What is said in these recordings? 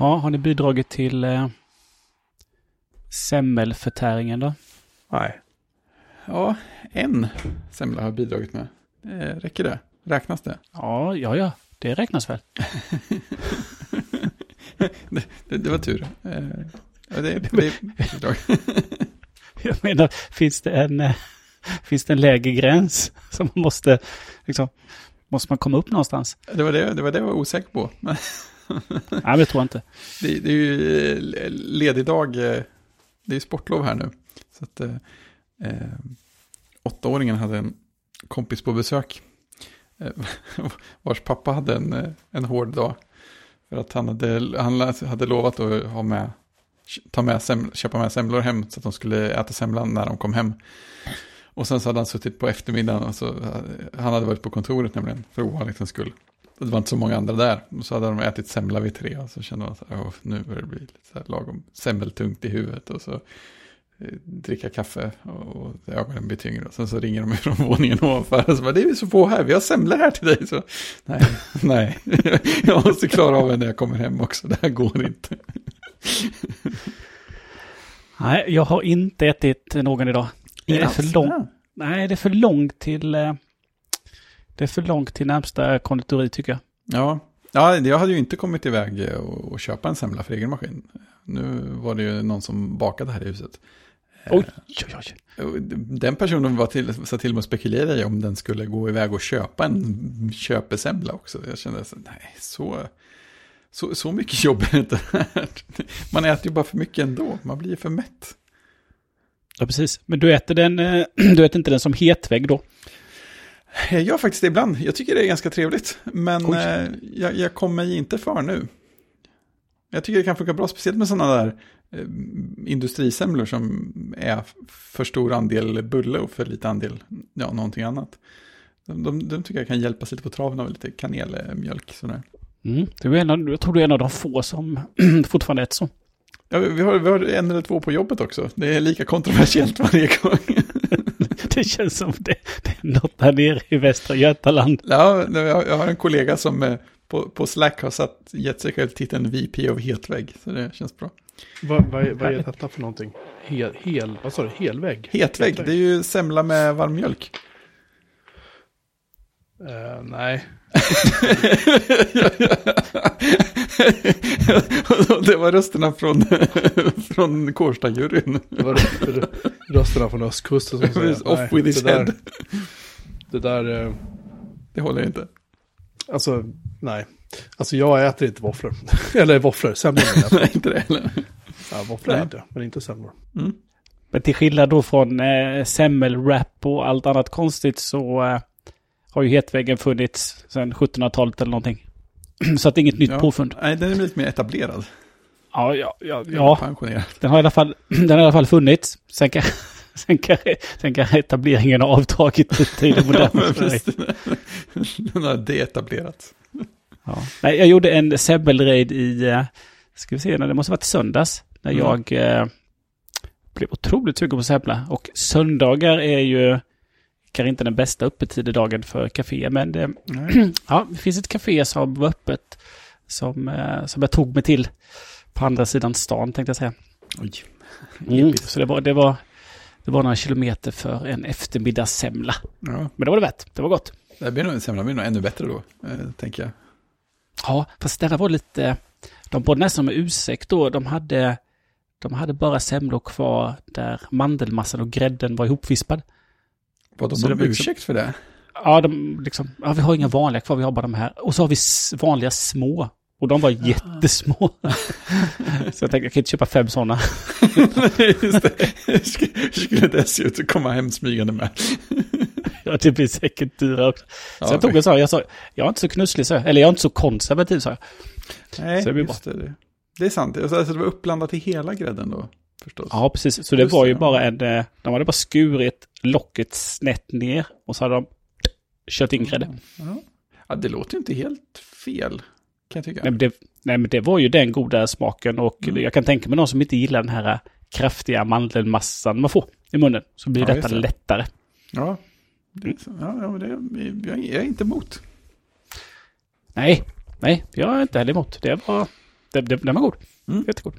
Ja, har ni bidragit till eh, semmelförtäringen då? Nej. Ja, en semla har bidragit med. Eh, räcker det? Räknas det? Ja, ja, ja. Det räknas väl. det, det, det var tur. Eh, ja, det, det bidrag. Jag menar, finns det en, eh, finns det en lägre gräns som man måste, liksom, måste man komma upp någonstans? Det var det, det var det jag var osäker på. Men Nej, det tror jag inte. det, det är ju eh, ledig dag. eh, Det är sportlov här nu. Så att eh, eh, åttaåringen hade en kompis på besök. Vars pappa hade en, en hård dag. För att han hade, han hade lovat att ha med, ta med sem, köpa med semlor hem så att de skulle äta semlan när de kom hem. Och sen så hade han suttit på eftermiddagen och så, han hade varit på kontoret nämligen för ovanlighetens skull. Det var inte så många andra där. Så hade de ätit semla vid tre och så kände man så här, "Åh, nu börjar det bli lite så här lagom semmeltungt i huvudet. Och så eh, dricka kaffe och, och ögonen blir tyngre. Och sen så ringer de från våningen ovanför och så bara, det är så få här, vi har semlor här till dig. Så, nej, nej, jag måste klara av det när jag kommer hem också, det här går inte. Nej, jag har inte ätit någon idag. Det är för långt. Nej, det är för långt till... eh, Det är för långt till närmsta konditori tycker jag. Ja, ja jag hade ju inte kommit iväg eh, och, och köpa en semla för egen maskin. Nu var det ju någon som bakade här i huset. Oj, oj, oj. Och Den personen var till, sa till mig att spekulera i om den skulle gå iväg och köpa en köpesemla också. Jag kände så, nej, så, så, så mycket jobb är det inte värt. Man äter ju bara för mycket ändå, man blir för mätt. Ja, precis. Men du äter den, eh, du äter inte den som hetvägg då? Jag gör faktiskt det ibland, jag tycker det är ganska trevligt. Men Oj. eh, jag, jag kommer inte för nu. Jag tycker det kan funka bra, speciellt med sådana där eh, industrisemlor som är för stor andel bulle och för lite andel, ja, någonting annat. De, de, de tycker jag kan hjälpas lite på traven av lite kanelmjölk. Sådär. Mm. Du är en av, jag tror du är en av de få som fortfarande äter så. Ja, vi, har, vi har en eller två på jobbet också. Det är lika kontroversiellt varje gång. Det känns som det, det är något där nere i Västra Götaland. ja, jag, har en kollega som eh, på, på Slack har satt, gett sig själv titeln VP av hetvägg. Så det känns bra. Vad, vad, är- vad är detta för någonting? Hel, hel, vad sa du? Helvägg? Hetvägg, det är ju semla med varm mjölk. Eh, nej. det var rösterna från, från Kårsta-juryn. Det var rö- rösterna från östkusten som säger. Off nej, with his det head. där, det där, eh, Det håller inte. alltså nej. Alltså jag äter inte våfflor. Eller våfflor, semlor. Nej, inte det heller. Ja, våfflor äter jag, men inte semlor. Men till skillnad då från eh, semmelwrap och allt annat konstigt så eh, har ju hetväggen funnits sedan 1700-talet eller någonting. så att det är inget nytt Ja. påfund. Nej, den är lite mer etablerad. Ja, ja, ja, ja. Den har i alla fall, den har i alla fall funnits. Sen kan, sen kan, sen kan etableringen ha avtagit lite i det Ja, moderna Sverige. precis. Den har deetablerats. Ja. Nej, jag gjorde en semmelraid i, eh, ska vi se, när det måste ha varit söndags. När Mm. jag eh, blev otroligt sugen på semla. Och söndagar är ju kanske inte den bästa öppettidedagen för kaféer. Men det, ja, det finns ett café som var öppet som, eh, som jag tog mig till på andra sidan stan tänkte jag säga. Oj. Mm. Så det var, det, var, det var några kilometer för en eftermiddagssemla. Ja, Men det var det värt. Det var gott. det blir nog, semlan blir nog ännu bättre då, eh, tänker jag. Ja, fast denna var lite... De borde nästan med ursäkt då. De hade, de hade bara semlor kvar där mandelmassan och grädden var ihopvispad. Så de det har var liksom- ursäkt för det? Ja, de liksom... Ja, vi har inga vanliga kvar, vi har bara de här. Och så har vi vanliga små. Och de var jättesmå. så jag tänkte, jag kan inte köpa fem sådana. Just det. Sk- Skulle dessutom komma hem smygande med. Ja, det blir säkert dyrare också. Så Ja, jag tog en sån, jag sa, jag är inte så knusslig, så jag. Eller jag är inte så konservativ, sa jag. Nej, så det blir det. det. Det är sant. Alltså, det var uppblandat i hela grädden då, förstås. Ja, precis. Så det var ju bara en... eh, De hade bara skurit locket snett ner och så hade de kört in grädde. Ja. ja, det låter inte helt fel, kan jag tycka. Nej, men det, nej, men det var ju den goda smaken och Mm. jag kan tänka mig någon som inte gillar den här kraftiga mandelmassan man får i munnen. Så blir Ja, detta det. lättare. Ja, det, ja, ja men det, jag, är inte emot. Nej, nej, jag är inte heller emot. Det var, den var god. Mm. Jättegod.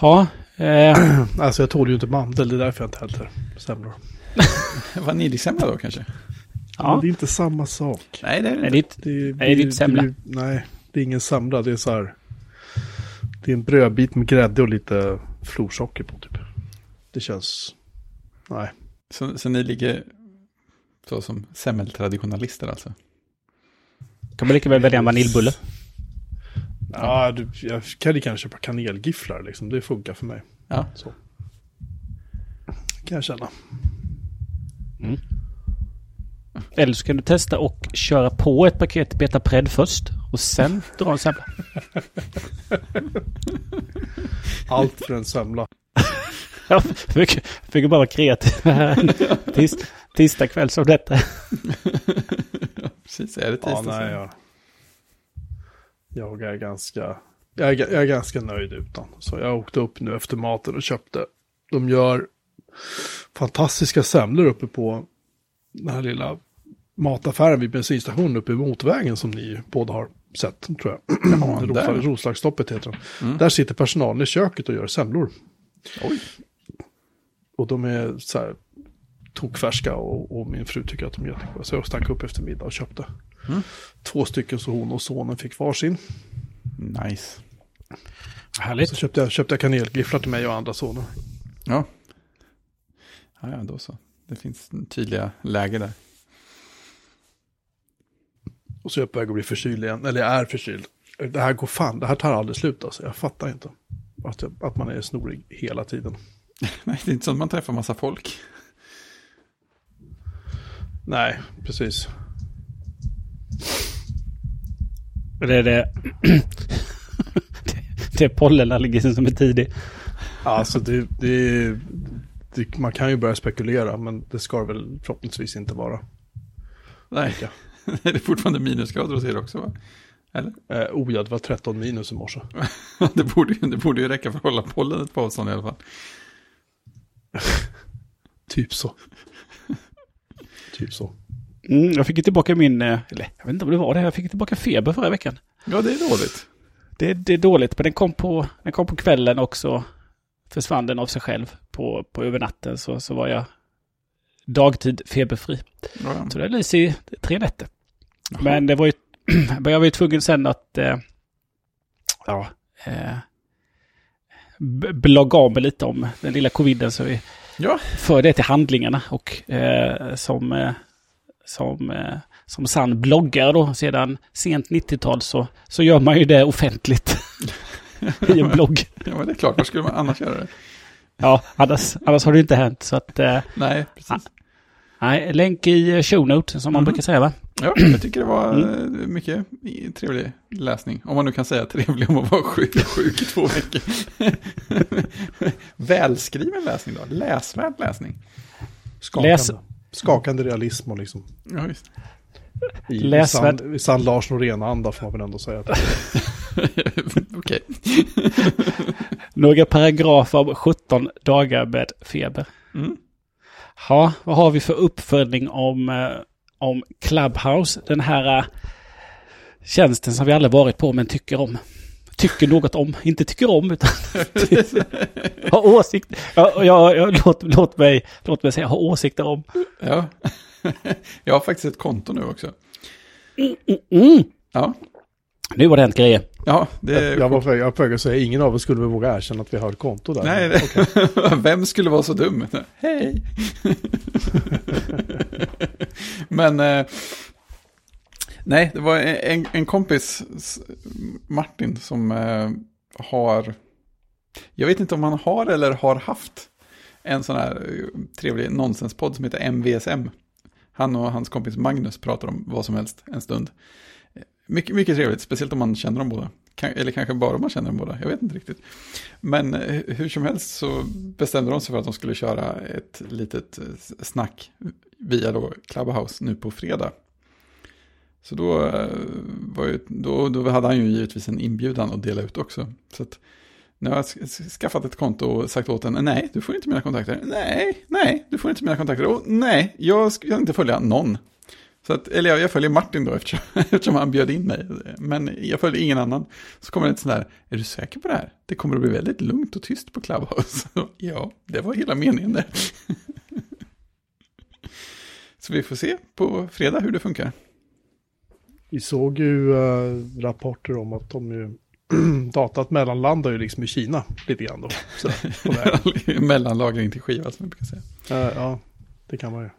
Ja, eh, Alltså jag tål ju inte mandel, det är därför jag inte äter semlor. Vaniljsemla då kanske? Men ja. det är inte samma sak. Nej, det är det Är inte. Det är, Nej, det är inte semla. det- nej, det är ingen semla. Det är så här. Det är en brödbit med grädde och lite florsocker på typ. Det känns... Nej. Så, så ni ligger så som semmeltraditionalister alltså? kan man lika väl välja en vaniljbulle. Ja, du, jag kan ju kanske köpa kanelgifflar liksom. Det funkar för mig. Ja. Så. Kan jag känna. Eller så kan du testa och köra på ett paket Betapred först och sen dra en semla. Allt för en semla. Ja, fick, bara vara kreativ här. Tis, tisdag kväll som detta. Precis, är det tisdag Ja, nej, jag, jag är ganska... Jag är, jag är ganska nöjd utan. Så jag åkte upp nu efter maten och köpte. De gör fantastiska semlor uppe på den här lilla mataffären vid bensinstationen uppe i motorvägen som ni båda har sett, tror jag. Där. Roslagsstoppet heter de. Mm. Där sitter personalen i köket och gör semlor. Oj. Och de är så här tokfärska och, och min fru tycker att de är jättegoda. Så jag stack upp efter middag och köpte Mm. två stycken så hon och sonen fick varsin. Nice. Så Härligt. köpte jag, köpte jag kanelgifflar till mig och andra sonen. Ja. ja, ja, då så. Det finns tydliga läger där. Och så är jag på väg att bli förkyld igen. Eller jag är förkyld. Det här går fan, det här tar aldrig slut alltså. Jag fattar inte. Att, jag, att man är snorig hela tiden. Nej, det är inte så att man träffar massa folk. Nej, precis. Det är det. det är pollenallergin som är tidig. Alltså det, det, det, man kan ju börja spekulera, men det ska väl förhoppningsvis inte vara. Nej, det är fortfarande minusgrader hos er också va? Eller? Eh, oh ja, det var 13 minus i morse. det, borde ju, det borde ju räcka för att hålla pollenet på avstånd i alla fall. Typ så. Typ så. Mm, jag fick ju tillbaka min, eh, eller jag vet inte om det var det, jag fick tillbaka feber förra veckan. Ja, det är dåligt. Det, det är dåligt, men den kom på, den kom på kvällen också. Försvann den av sig själv på, på övernatten så, så var jag dagtid feberfri. Ja. Så det lyser i tre nätter. Jaha. Men det var ju, jag var ju tvungen sen att, eh, ja, eh, blogga av mig lite om den lilla coviden så vi Ja, för det till handlingarna och eh, som, eh, som, eh, som sann bloggare då sedan sent 90-tal så, så gör man ju det offentligt i en blogg. ja, men det är klart. Var skulle man annars göra det? Ja, annars, annars har det inte hänt så att eh, Nej, precis. Nej, länk i show note som man Mhm. brukar säga va? Ja, jag tycker det var Mm. eh, mycket trevlig läsning. Om man nu kan säga trevlig om att vara sjuk, sjuk i två veckor. Välskriven läsning då, läsvärd läsning. Skakande. Läs- Skakande realism och liksom. Ja, visst. I, i, Läsvärd. sann, i sann Lars Norén-anda får man väl ändå säga. Okej. Några paragrafer om 17 dagar med feber. Mm. Ja, vad har vi för uppföljning om, eh, om Clubhouse? Den här eh, tjänsten som vi alla varit på men tycker om. Tycker något om, inte tycker om utan har åsikt. Ja, ja, ja, låt, låt, mig, låt mig säga ha åsikter om. Ja. Jag har faktiskt ett konto nu också. Mm. Ja, Nu var det hänt grejer. Ja det jag var på jag var på att säga, ingen av oss skulle våga erkänna att vi har ett konto där. Nej, det... vem skulle vara så dum? Hej! Men, eh, nej, det var en, en kompis, Martin, som eh, har, jag vet inte om han har eller har haft en sån här eh, trevlig nonsenspodd som heter MVSM. Han och hans kompis Magnus pratar om vad som helst en stund. Mycket, mycket trevligt, speciellt om man känner dem båda. Eller kanske bara om man känner dem båda, jag vet inte riktigt. Men eh, hur som helst så bestämde de sig för att de skulle köra ett litet eh, snack via då Clubhouse nu på fredag. Så då, eh, var ju, då, då hade han ju givetvis en inbjudan att dela ut också. Så att nu har jag skaffat ett konto och sagt åt den, nej, du får inte mina kontakter. Nej, nej, du får inte mina kontakter. Och nej, jag ska inte följa någon. Så att, eller jag, jag följer Martin då eftersom, eftersom han bjöd in mig. Men jag följer ingen annan. Så kommer det ett sånt där, är du säker på det här? Det kommer att bli väldigt lugnt och tyst på Clubhouse. ja, det var hela meningen där. Så vi får se på fredag hur det funkar. Vi såg ju äh, rapporter om att de ju datat mellanlandar ju liksom i Kina lite grann då. Så, Mellanlagring till skiva som vi brukar säga. Uh, ja, det kan man ju,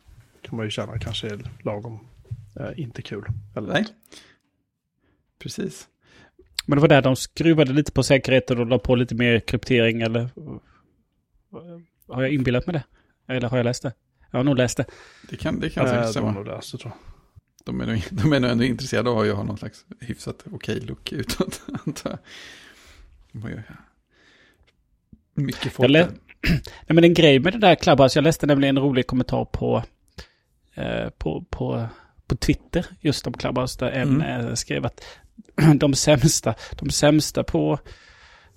kan man ju känna kanske är lagom inte kul. Eller Nej, precis. Men det var där de skruvade lite på säkerheten och la på lite mer kryptering eller? Har jag inbillat mig det? Eller har jag läst det? Jag har nog läst det. Det kan, det kan säkert stämma. Nog läst tror. De är, nog, de är nog ändå intresserade av att ha någon slags hyfsat okej okay look utåt, antar jag. De mycket folk Nej, men en grej med det där Clubhouse, jag läste nämligen en rolig kommentar på, eh, på, på, på Twitter just om Clubhouse, där en mm. eh, skrev att de sämsta, de sämsta på,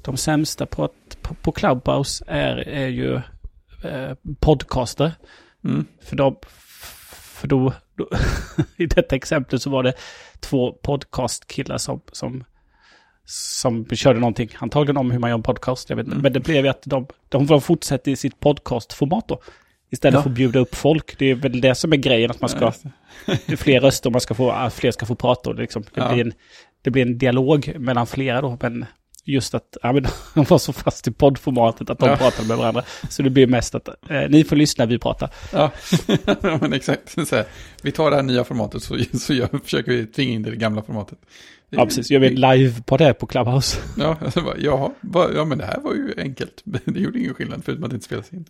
de sämsta på, att, på, på Clubhouse är, är ju eh, podcaster. Mm. För, de, för då, då i detta exempel så var det två podcastkillar som, som, som körde någonting, antagligen om hur man gör en podcast, jag vet mm. Men det blev ju att de, de fortsätter i sitt podcastformat då. Istället ja. för att bjuda upp folk. Det är väl det som är grejen, att man ska... det är fler röster, man ska få, fler ska få prata och liksom, det, ja. blir en, det blir en dialog mellan flera då. Men just att ja, men de var så fast i poddformatet att de ja. pratade med varandra. Så det blir mest att eh, ni får lyssna, vi pratar. Ja, men exakt. Så här, vi tar det här nya formatet så, så gör, försöker vi tvinga in det det gamla formatet. Det, ja, precis. Gör vi live på det på Clubhouse. Ja, alltså bara, jaha, ja, men det här var ju enkelt. Det gjorde ingen skillnad förutom att det inte spelas in.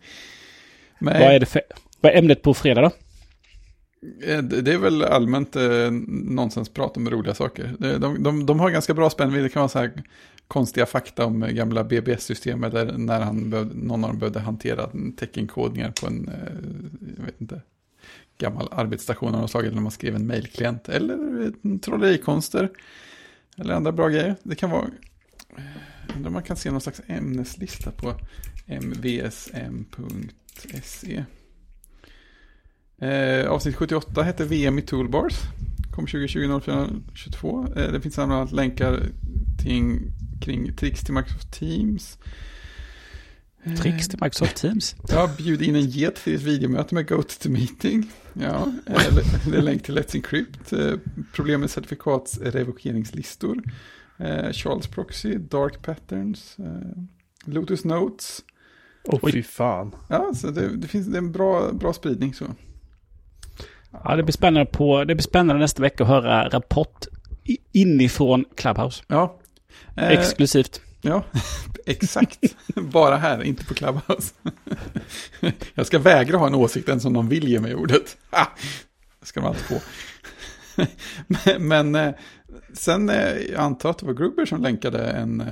Men, vad, är det för, vad är ämnet på fredag då? Eh, det är väl allmänt eh, nonsensprat om roliga saker. De, de, de har ganska bra spännvidd. Det kan vara så här konstiga fakta om gamla BBS-systemet där när han behövde, någon av dem behövde hantera teckenkodningar på en, eh, jag vet inte, gammal arbetsstation av något slag, eller när man skrev en mailklient, eller trollerikonster, eller andra bra grejer. Det kan vara, undrar man kan se någon slags ämneslista på mvsm.se. Eh, avsnitt 78 hette VM i Toolbars. Kom 2020 eh, Det finns bland annat länkar till, kring tricks till Microsoft Teams. Tricks till Microsoft Teams? Ja, bjud in en get till ett videomöte med GoToMeeting. Ja, eller, eller länk till Let's Encrypt. Eh, problem med certifikatsrevokeringslistor. Eh, Charles Proxy, Dark Patterns. Lotus Notes. Oh, fy fan. Ja, så det, det finns det är en bra, bra spridning så. Ja, det blir spännande, på, det blir spännande nästa vecka att höra rapport inifrån Clubhouse. Ja. Eh, Exklusivt. Ja, exakt. Bara här, inte på Clubhouse. Jag ska vägra ha en åsikt än som någon vill ge mig ordet. Ah, det ska de alltid få. Men, men eh, sen, eh, jag antar att det var Gruber som länkade en, eh,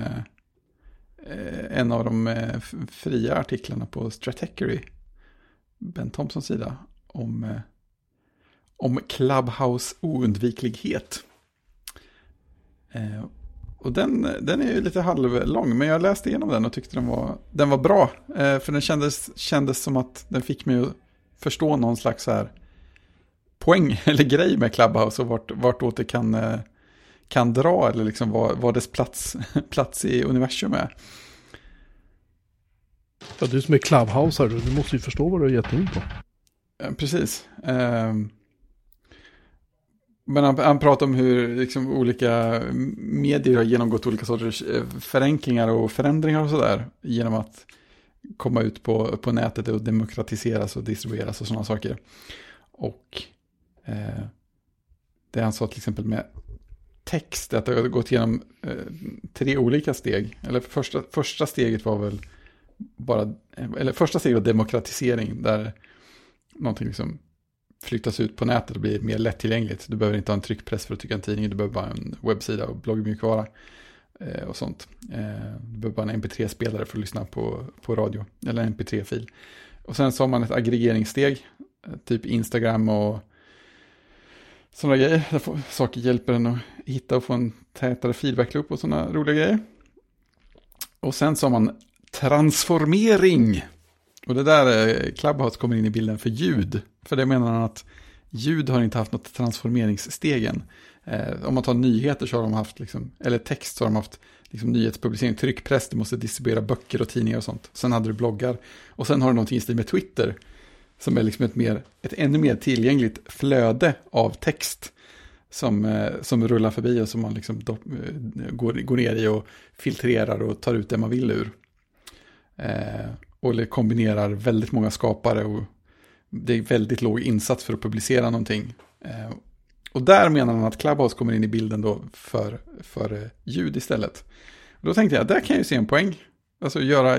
Eh, en av de eh, fria artiklarna på Stratechery, Ben Thompsons sida, om eh, om Clubhouse oundviklighet. Och den, den är ju lite halvlång, men jag läste igenom den och tyckte den var, den var bra. För den kändes, kändes som att den fick mig att förstå någon slags här poäng eller grej med Clubhouse och vart, vartåt det kan, eh, kan dra eller liksom vad, vad dess plats, plats i universum är. Ja, du som är Clubhouse här, du måste ju förstå vad du har gett in på. Precis. Um, men han, han pratar om hur liksom, olika medier har genomgått olika sorters eh, förenklingar och förändringar och sådär. Genom att komma ut på, på nätet och demokratiseras och distribueras och sådana saker. Och eh, det han sa till exempel med text, att det har gått igenom eh, tre olika steg. Eller första, första steget var väl bara, eller första steget var demokratisering, där någonting liksom flyttas ut på nätet och blir mer lättillgängligt. Du behöver inte ha en tryckpress för att trycka en tidning, du behöver bara en webbsida och bloggmjukvara eh, och sånt. Eh, du behöver bara en mp3-spelare för att lyssna på, på radio, eller en mp3-fil. Och sen så har man ett aggregeringssteg, typ Instagram och sådana grejer. Där får, saker hjälper en att hitta och få en tätare feedback-loop och sådana roliga grejer. Och sen så har man transformering. Och det där eh, Clubhouse kommer in i bilden för ljud. För det menar han att ljud har inte haft något transformeringssteg än. Eh, om man tar nyheter så har de haft, liksom, eller text så har de haft liksom, nyhetspublicering, tryckpress, du måste distribuera böcker och tidningar och sånt. Sen hade du bloggar. Och sen har du någonting i stil med Twitter, som är liksom ett, mer, ett ännu mer tillgängligt flöde av text som, eh, som rullar förbi och som man liksom do, eh, går, går ner i och filtrerar och tar ut det man vill ur. Eh, och kombinerar väldigt många skapare och det är väldigt låg insats för att publicera någonting. Eh, och där menar han att Clubhouse kommer in i bilden då för, för eh, ljud istället. Och då tänkte jag, där kan jag ju se en poäng. Alltså göra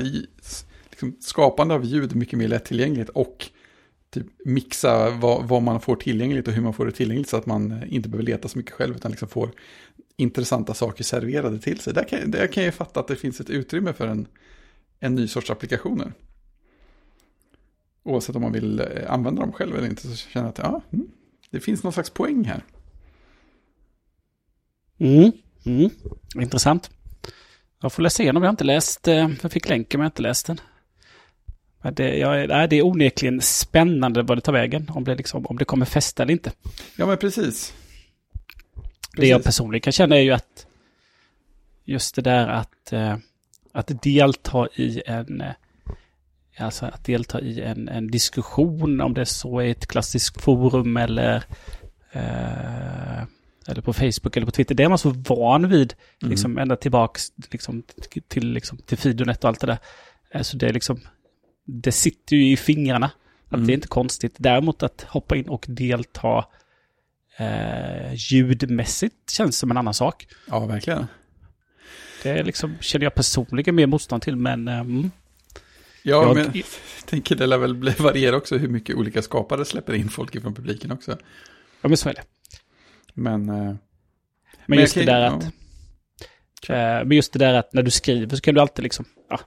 liksom, skapande av ljud mycket mer lättillgängligt och typ mixa vad, vad, man får tillgängligt och hur man får det tillgängligt så att man inte behöver leta så mycket själv utan liksom får intressanta saker serverade till sig. Där kan, där kan jag fatta att det finns ett utrymme för en, en ny sorts applikationer. Oavsett om man vill eh, använda dem själv eller inte så känner jag att ja, mm, det finns någon slags poäng här. Mm, mm. Intressant. Jag får läsa igenom, jag har inte läst, eh, jag fick länken men jag har inte läst den. Det, ja, det är onekligen spännande vad det tar vägen, om det, liksom, om det kommer fästa eller inte. Ja, men precis. precis. Det jag personligen kan känna är ju att just det där att, eh, att delta i en Alltså att delta i en, en diskussion om det så är ett klassiskt forum eller, eh, eller på Facebook eller på Twitter. Det är man så van vid, mm. liksom ända tillbaks liksom, till, liksom, till Fidonet och allt det där. Alltså det är liksom, det sitter ju i fingrarna. Att mm. Det är inte konstigt. Däremot att hoppa in och delta eh, ljudmässigt känns som en annan sak. Ja, verkligen. Det liksom, känner jag personligen mer motstånd till, men eh, mm. Ja, jag, men jag tänker det lär väl variera också hur mycket olika skapare släpper in folk från publiken också. Ja, men så är det. Men, eh, men, men just det där att... Ja. Eh, men just det där att när du skriver så kan du alltid liksom... Ja,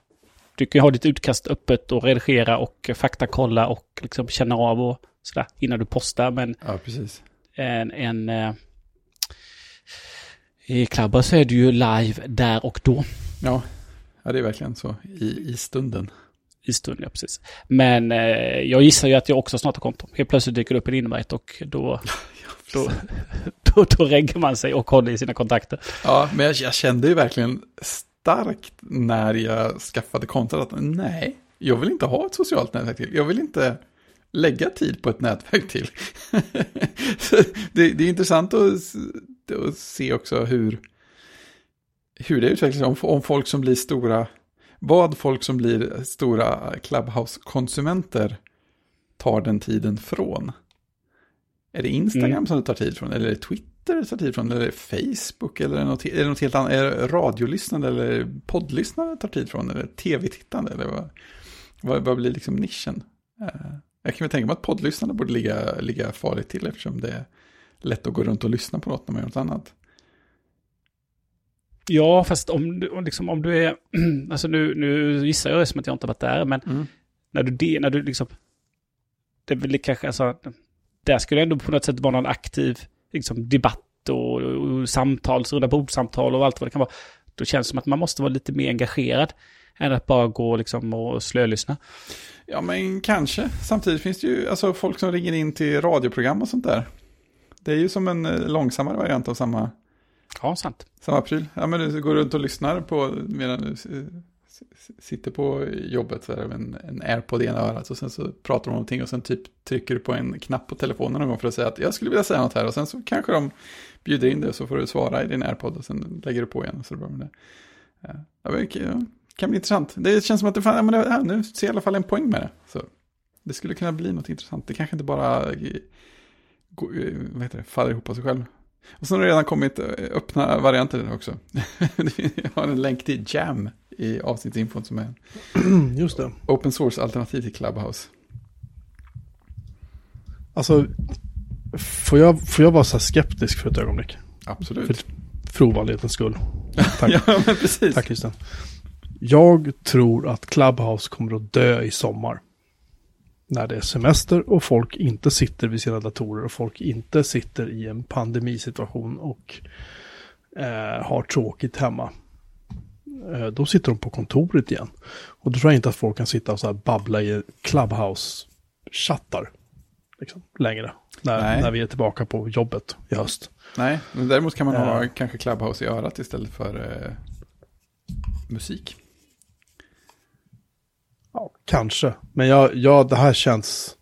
du kan ju ha ditt utkast öppet och redigera och faktakolla och liksom känna av och sådär innan du postar. Men ja, precis. En, en, eh, I Clubhouse så är du ju live där och då. Ja, ja det är verkligen så. I, i stunden i stund, ja precis. Men eh, jag gissar ju att jag också snart har konto. Helt plötsligt dyker det upp en invite och då, då, då, då reggar man sig och håller i sina kontakter. Ja, men jag, jag kände ju verkligen starkt när jag skaffade kontot att nej, jag vill inte ha ett socialt nätverk till. Jag vill inte lägga tid på ett nätverk till. det, det, är intressant att, att, se också hur, hur det utvecklas. Om, om folk som blir stora vad folk som blir stora Clubhouse-konsumenter tar den tiden från. Är det Instagram mm. som det tar tid från? Eller är det Twitter det tar tid från? Eller det Facebook? Eller det något, är det något helt annat? Är det radiolyssnande eller poddlyssnande tar tid från? Eller tv-tittande? Eller vad, vad, vad, blir liksom nischen? Uh, jag kan väl tänka mig att poddlyssnande borde ligga, ligga farligt till eftersom det är lätt att gå runt och lyssna på något när man gör något annat. Ja, fast om du, liksom, om du är... Alltså nu, nu gissar jag som att jag inte varit där, men mm. när du när du liksom... Det är väl kanske, alltså... Där skulle det ändå på något sätt vara någon aktiv liksom, debatt och, och, samtal, runda bordsamtal och allt vad det kan vara. Då känns det som att man måste vara lite mer engagerad än att bara gå liksom och slölyssna. Ja, men kanske. Samtidigt finns det ju alltså, folk som ringer in till radioprogram och sånt där. Det är ju som en eh, långsammare variant av samma Ja, sant. Samma pryl. Ja, men du går runt och lyssnar på medan du sitter på jobbet så är det en, en airpod i ena örat och sen så pratar de om någonting och sen typ trycker du på en knapp på telefonen någon gång för att säga att jag skulle vilja säga något här och sen så kanske de bjuder in dig och så får du svara i din airpod och sen lägger du på igen och så är det bra med det. Ja, det kan bli intressant. Det känns som att det, fan, ja, men det, nu ser jag i alla fall en poäng med det. Så det skulle kunna bli något intressant. Det kanske inte bara eh, eh, vad heter det, faller ihop av sig själv. Och sen har det redan kommit eh, öppna varianter också. Jag har en länk till Jam i avsnittsinfon som är Just det. open source-alternativ till Clubhouse. Alltså, får jag, får jag vara så skeptisk för ett ögonblick? Absolut. För, för ovanlighetens skull. Tack. ja, men precis. Tack Christian. Jag tror att Clubhouse kommer att dö i sommar när det är semester och folk inte sitter vid sina datorer och folk inte sitter i en pandemisituation och eh, har tråkigt hemma. Eh, då sitter de på kontoret igen. Och då tror jag inte att folk kan sitta och så här babbla i Clubhouse-chattar. liksom, längre. När, Nej. när vi är tillbaka på jobbet i höst. Nej, men däremot kan man ha Ja. kanske Clubhouse i örat istället för eh, musik. Ja, kanske. Men jag, ja, det här känns,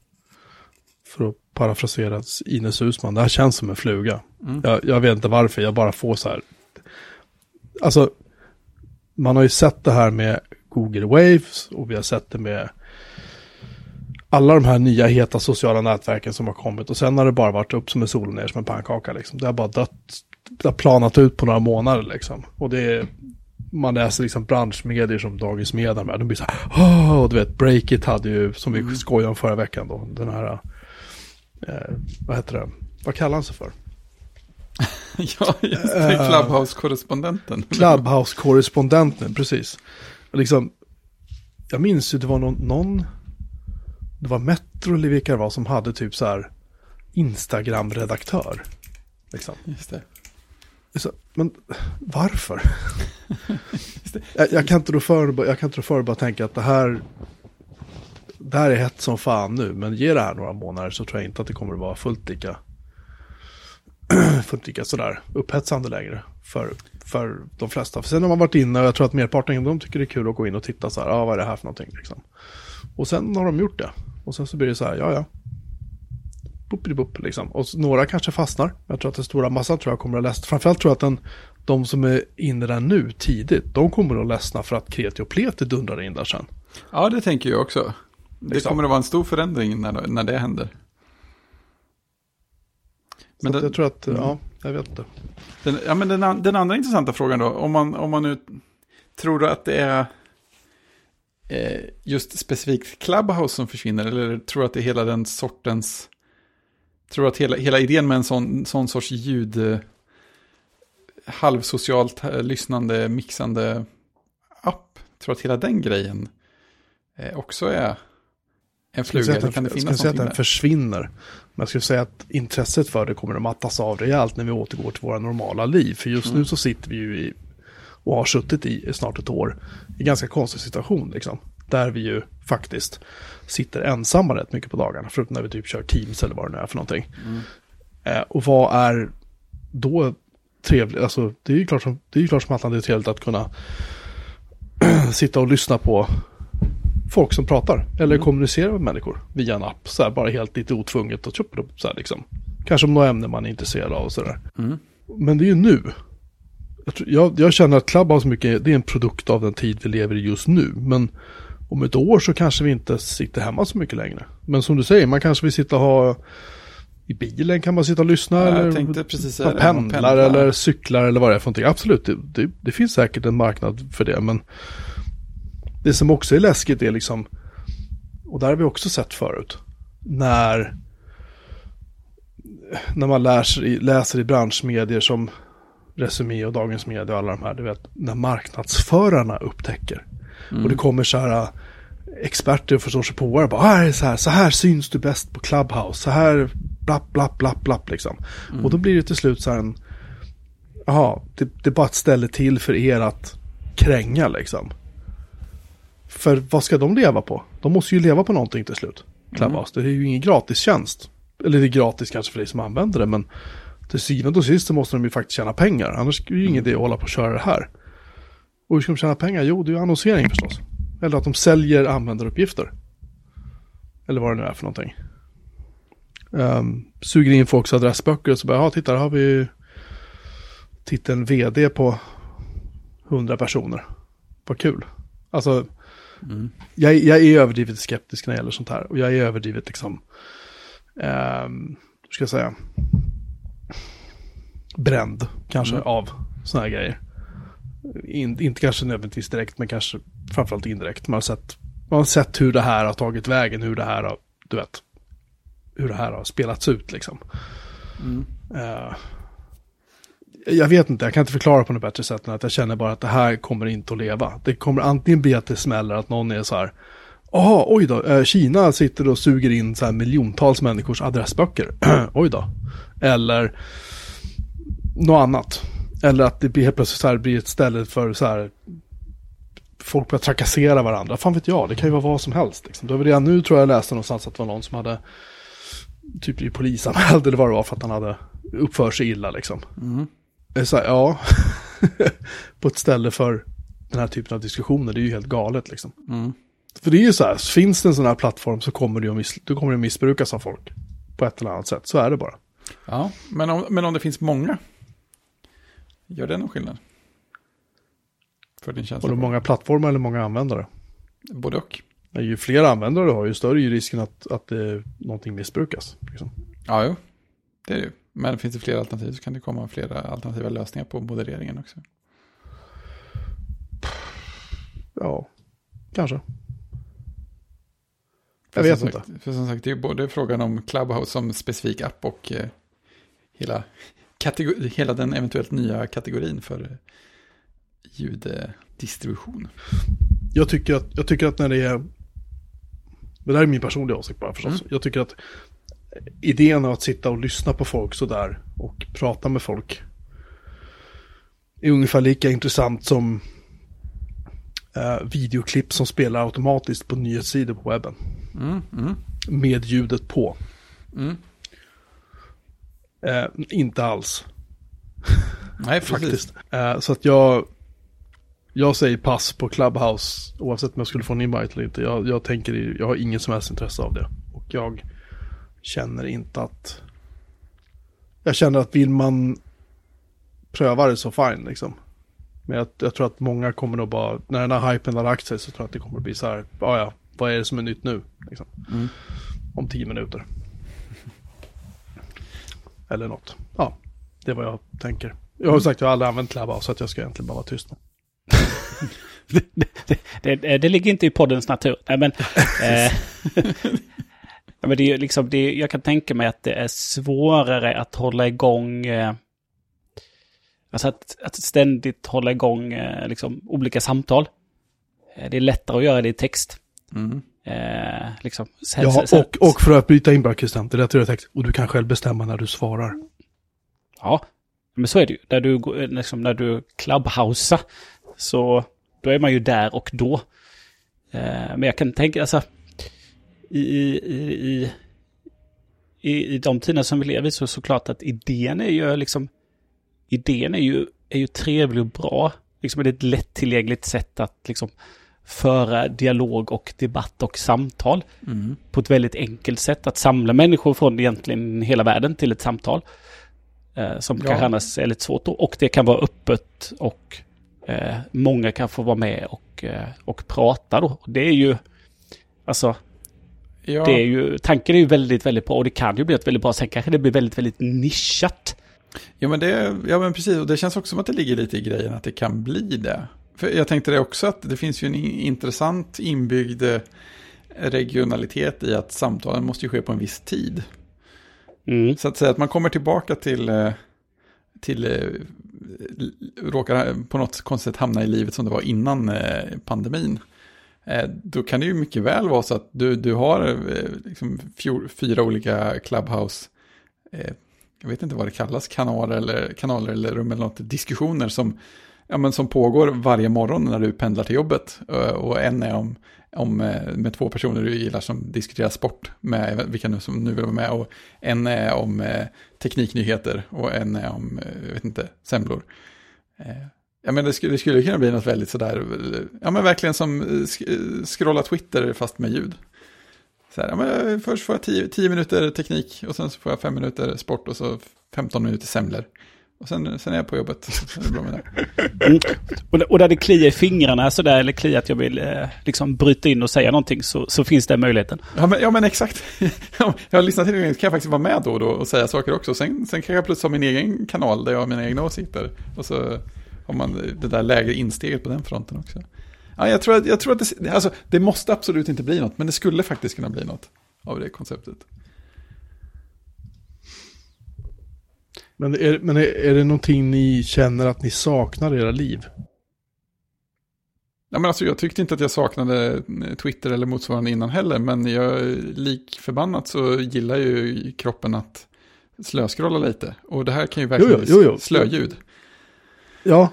för att parafrasera Ines Husman, det här känns som en fluga. Mm. Jag, jag vet inte varför, jag bara får så här. Alltså, man har ju sett det här med Google Waves och vi har sett det med alla de här nya heta sociala nätverken som har kommit och sen har det bara varit upp som en sol och ner som en pannkaka liksom. Det har bara dött, det har planat ut på några månader liksom. Och det är, man läser liksom branschmedier som Dagens Media, här, de blir så här, "Åh", och du vet, Breakit hade ju, som vi skojade om förra veckan då, den här, eh, vad heter det, vad kallar han sig för? ja, just det. Eh. Clubhouse-korrespondenten. Clubhouse-korrespondenten, precis. Liksom, jag minns ju det var någon, någon det var Metro eller vilka det var som hade typ så här Instagram-redaktör. Liksom. Just det. Så, men varför? jag, jag kan inte då för, jag kan inte då för bara tänka att det här det här är hett som fan nu, men ge det här några månader så tror jag inte att det kommer att vara fullt lika fullt lika sådär upphetsande längre för, för de flesta. För sen har man varit inne och jag tror att merparten av dem tycker det är kul att gå in och titta så här, ah, vad är det här för någonting liksom. Och sen har de gjort det. Och sen så blir det så här, ja ja. Boop, liksom. Och några kanske fastnar. Jag tror att den stora massan tror jag kommer att ledsna. Framförallt tror jag att den, de som är inne där nu tidigt, de kommer att ledsna för att kreti och pleti dundrar in där sen. Ja, det tänker jag också. Det Liksom. kommer att vara en stor förändring när, när det händer. Men det- jag tror att, mm. ja, jag vet inte. Den, ja, men den, den andra intressanta frågan då, om man, om man nu tror att det är eh, just specifikt Clubhouse som försvinner, eller tror att det är hela den sortens, tror att hela, hela idén med en sån, sån sorts ljud, eh, halvsocialt eh, lyssnande, mixande app, tror att hela den grejen eh, också är en Jag skulle fluga, att kan den, det jag skulle finnas säga att den där? försvinner. Men jag skulle säga att intresset för det kommer att mattas av rejält när vi återgår till våra normala liv. För just Mm. nu så sitter vi ju i, och har suttit i snart ett år, i ganska konstig situation liksom. Där vi ju faktiskt sitter ensamma rätt mycket på dagarna. Förutom när vi typ kör Teams eller vad det nu är för någonting. Mm. Eh, och vad är då trevligt? Alltså det är ju klart som, det är ju klart som att det är trevligt att kunna sitta och lyssna på folk som pratar. Eller Mm. kommunicera med människor via en app. Så här, bara helt lite otvunget och tjup, så här, liksom. Kanske om några ämnen man är intresserad av och sådär. Mm. Men det är ju nu. Jag, tror, jag, jag känner att Clubhouse mycket, det är en produkt av den tid vi lever i just nu. Men om ett år så kanske vi inte sitter hemma så mycket längre. Men som du säger, man kanske vill sitta och ha i bilen kan man sitta och lyssna. Ja, eller man man pendlar eller cyklar eller vad det är för någonting. Absolut, det, det, det finns säkert en marknad för det. Men det som också är läskigt är liksom, och där har vi också sett förut, när, när man läser i, läser i branschmedier som Resumé och Dagens Media och alla de här, du vet, när marknadsförarna upptäcker. Och det kommer så här experter och förståsigpåare och bara, "Ah, så här, så här syns du bäst på Clubhouse, så här blapp, blapp, blapp, blapp liksom. Och då blir det till slut så här en, jaha, det, det är bara ett ställe till för er att kränga liksom. För vad ska de leva på? De måste ju leva på någonting till slut. Clubhouse, det är ju ingen gratis tjänst. Eller det är gratis kanske för dig som använder det, men till syvende och sist så måste de ju faktiskt tjäna pengar. Annars är det ju ingen idé att hålla på och köra det här. Och hur ska de tjäna pengar? Jo, det är ju annonsering förstås. Eller att de säljer användaruppgifter. Eller vad det nu är för någonting. Um, suger in folks adressböcker och så bara, ja titta, här har vi titeln vd på 100 personer. Vad kul. Alltså, Mm. jag, jag är överdrivet skeptisk när det gäller sånt här. Och jag är överdrivet liksom, um, hur ska jag säga, bränd kanske Mm. av såna här grejer. In, inte kanske nödvändigtvis direkt, men kanske framförallt indirekt. Man har, sett, man har sett hur det här har tagit vägen, hur det här har, du vet, hur det här har spelats ut liksom. Mm. Eh, jag vet inte, jag kan inte förklara på något bättre sätt än att jag känner bara att det här kommer inte att leva. Det kommer antingen bli att det smäller att någon är så här, Jaha, oj då, eh, Kina sitter och suger in så här miljontals människors adressböcker. oj då. Eller något annat. Eller att det blir helt plötsligt så här blir ett ställe för så här folk börjar trakassera varandra. Fan vet jag, det kan ju vara vad som helst. Liksom. Det var redan nu tror jag läste någonstans att det var någon som hade typ blivit polisanmäld eller vad det var för att han hade uppfört sig illa liksom. Mm. Det är så här, ja, på ett ställe för den här typen av diskussioner, det är ju helt galet liksom. Mm. För det är ju så här, finns det en sån här plattform så kommer det miss, då kommer det missbrukas av folk. På ett eller annat sätt, så är det bara. Ja, men om, men om det finns många, gör det någon skillnad? För din känsla? då många plattformar eller många användare. Både och. Men ju fler användare du har, ju större är ju risken att, att det, någonting missbrukas. Liksom. Ja, jo. Det är det ju. Men finns det fler alternativ så kan det komma flera alternativa lösningar på modereringen också. Ja, kanske. Jag vet inte. Sagt, för som sagt, det är både frågan om Clubhouse som specifik app och eh, hela, kategori, hela den eventuellt nya kategorin för eh, ljuddistribution. Jag tycker att, jag tycker att när det är... Det där är min personliga åsikt bara förstås. Mm. Jag tycker att idén att sitta och lyssna på folk sådär och prata med folk är ungefär lika intressant som eh, videoklipp som spelar automatiskt på nyhetssidor på webben. Mm, mm, Med ljudet på. mm. Eh, inte alls. Nej, faktiskt. Eh, så att jag, jag säger pass på Clubhouse oavsett om jag skulle få en invite eller inte. Jag, jag tänker, jag har ingen som helst intresse av det. Och jag känner inte att, jag känner att vill man pröva det så fine liksom. Men jag, jag tror att många kommer nog bara, när den här hypen har lagt sig så tror jag att det kommer att bli så här, ja ja, vad är det som är nytt nu? Liksom. Mm. Om tio minuter. Eller något. Ja, det är vad jag tänker. Jag har sagt att jag aldrig använt Clubhouse så att jag ska egentligen bara vara tyst nu. Det, det, det ligger inte i poddens natur. Nej, men, eh, ja, men det är liksom, det är, jag kan tänka mig att det är svårare att hålla igång... Eh, alltså att, att ständigt hålla igång eh, liksom, olika samtal. Eh, det är lättare att göra det i text. Mm. Eh, liksom. Sen, Ja, sen- och, och för att bryta in bara Christian, det är att göra text. Och du kan själv bestämma när du svarar. Ja, men så är det ju. När du, går- liksom, när du clubhousar så då är man ju där och då. Eh, men jag kan tänka, alltså, i, i, i, i, i de tider som vi lever i så är det såklart att idén är ju liksom, idén är ju, är ju trevlig och bra. Liksom det är ett lättillgängligt sätt att liksom föra dialog och debatt och samtal Mm. på ett väldigt enkelt sätt. Att samla människor från egentligen hela världen till ett samtal. Eh, som Ja. kanske annars är lite svårt. då. Och det kan vara öppet och eh, många kan få vara med och, eh, och prata då. Det är ju, alltså, Ja, det är ju, tanken är ju väldigt, väldigt bra och det kan ju bli ett väldigt bra. Sen kanske det blir väldigt, väldigt nischat. ja, men det, ja, men precis. Och det känns också som att det ligger lite i grejen att det kan bli det. För jag tänkte det också att det finns ju en intressant inbyggd eh, regionalitet i att samtalen måste ju ske på en viss tid. Mm. Så att säga att man kommer tillbaka till, eh, till eh, råkar på något konstigt hamna i livet som det var innan pandemin. Eh, då kan det ju mycket väl vara så att du, du har eh, liksom fjol, fyra olika clubhouse, eh, jag vet inte vad det kallas, kanaler eller, kanaler eller rum eller något, diskussioner som, ja, men som pågår varje morgon när du pendlar till jobbet. Eh, och en är om, om, med två personer du gillar som diskuterar sport med vilka nu som nu vill vara med. Och en är om eh, tekniknyheter och en är om, jag vet inte, semlor. Eh, Ja, men det skulle, det skulle kunna bli något väldigt sådär, ja men verkligen som eh, sk- eh, scrolla Twitter fast med ljud. Så här, ja, men eh, först får jag 10 10 minuter teknik och sen så får jag 5 minuter sport och så 15 minuter semlor. Och sen, sen är jag på jobbet. Mm. Och, och där det kliar i fingrarna sådär, eller kliar att jag vill eh, liksom bryta in och säga någonting, så, så finns den möjligheten. Ja men, ja, men exakt. Ja, jag har lyssnat till det, kan jag faktiskt vara med då och då och säga saker också. Sen, sen kan jag plötsligt ha min egen kanal där jag har mina egna åsikter. Och så har man det där lägre insteget på den fronten också. Ja, jag tror att, jag tror att det, alltså, det måste absolut inte bli något, men det skulle faktiskt kunna bli något av det konceptet. Men, är, men är, är det någonting ni känner att ni saknar i era liv? Ja, men alltså, jag tyckte inte att jag saknade eh, Twitter eller motsvarande innan heller, men jag, lik förbannat så gillar ju kroppen att slöskrolla lite. Och det här kan ju verkligen Jo, jo, jo, jo. bli slöljud. Ja,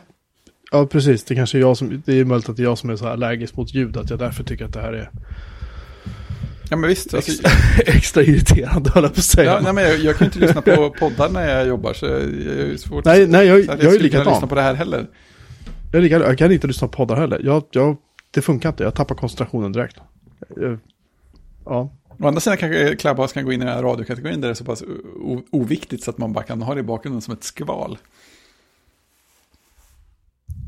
ja precis. Det kanske är jag som, det är möjligt att det är jag som är så här allergisk mot ljud, att jag därför tycker att det här är Ja, men visst. Alltså, Extra, extra irriterande höll jag på att säga. ja, nej, men jag, jag kan inte lyssna på poddar när jag jobbar, så jag, jag är svårt nej, nej, jag, jag att är skulle kunna lyssna likadan. på det här heller. Jag, är likadan. jag kan inte lyssna på poddar heller. Jag, jag, det funkar inte, jag tappar koncentrationen direkt. Jag- Ja, Å andra sidan kanske Clubhouse kan gå in i den här radiokategorin där det är så pass oviktigt så att man bara kan ha det i bakgrunden som ett skval.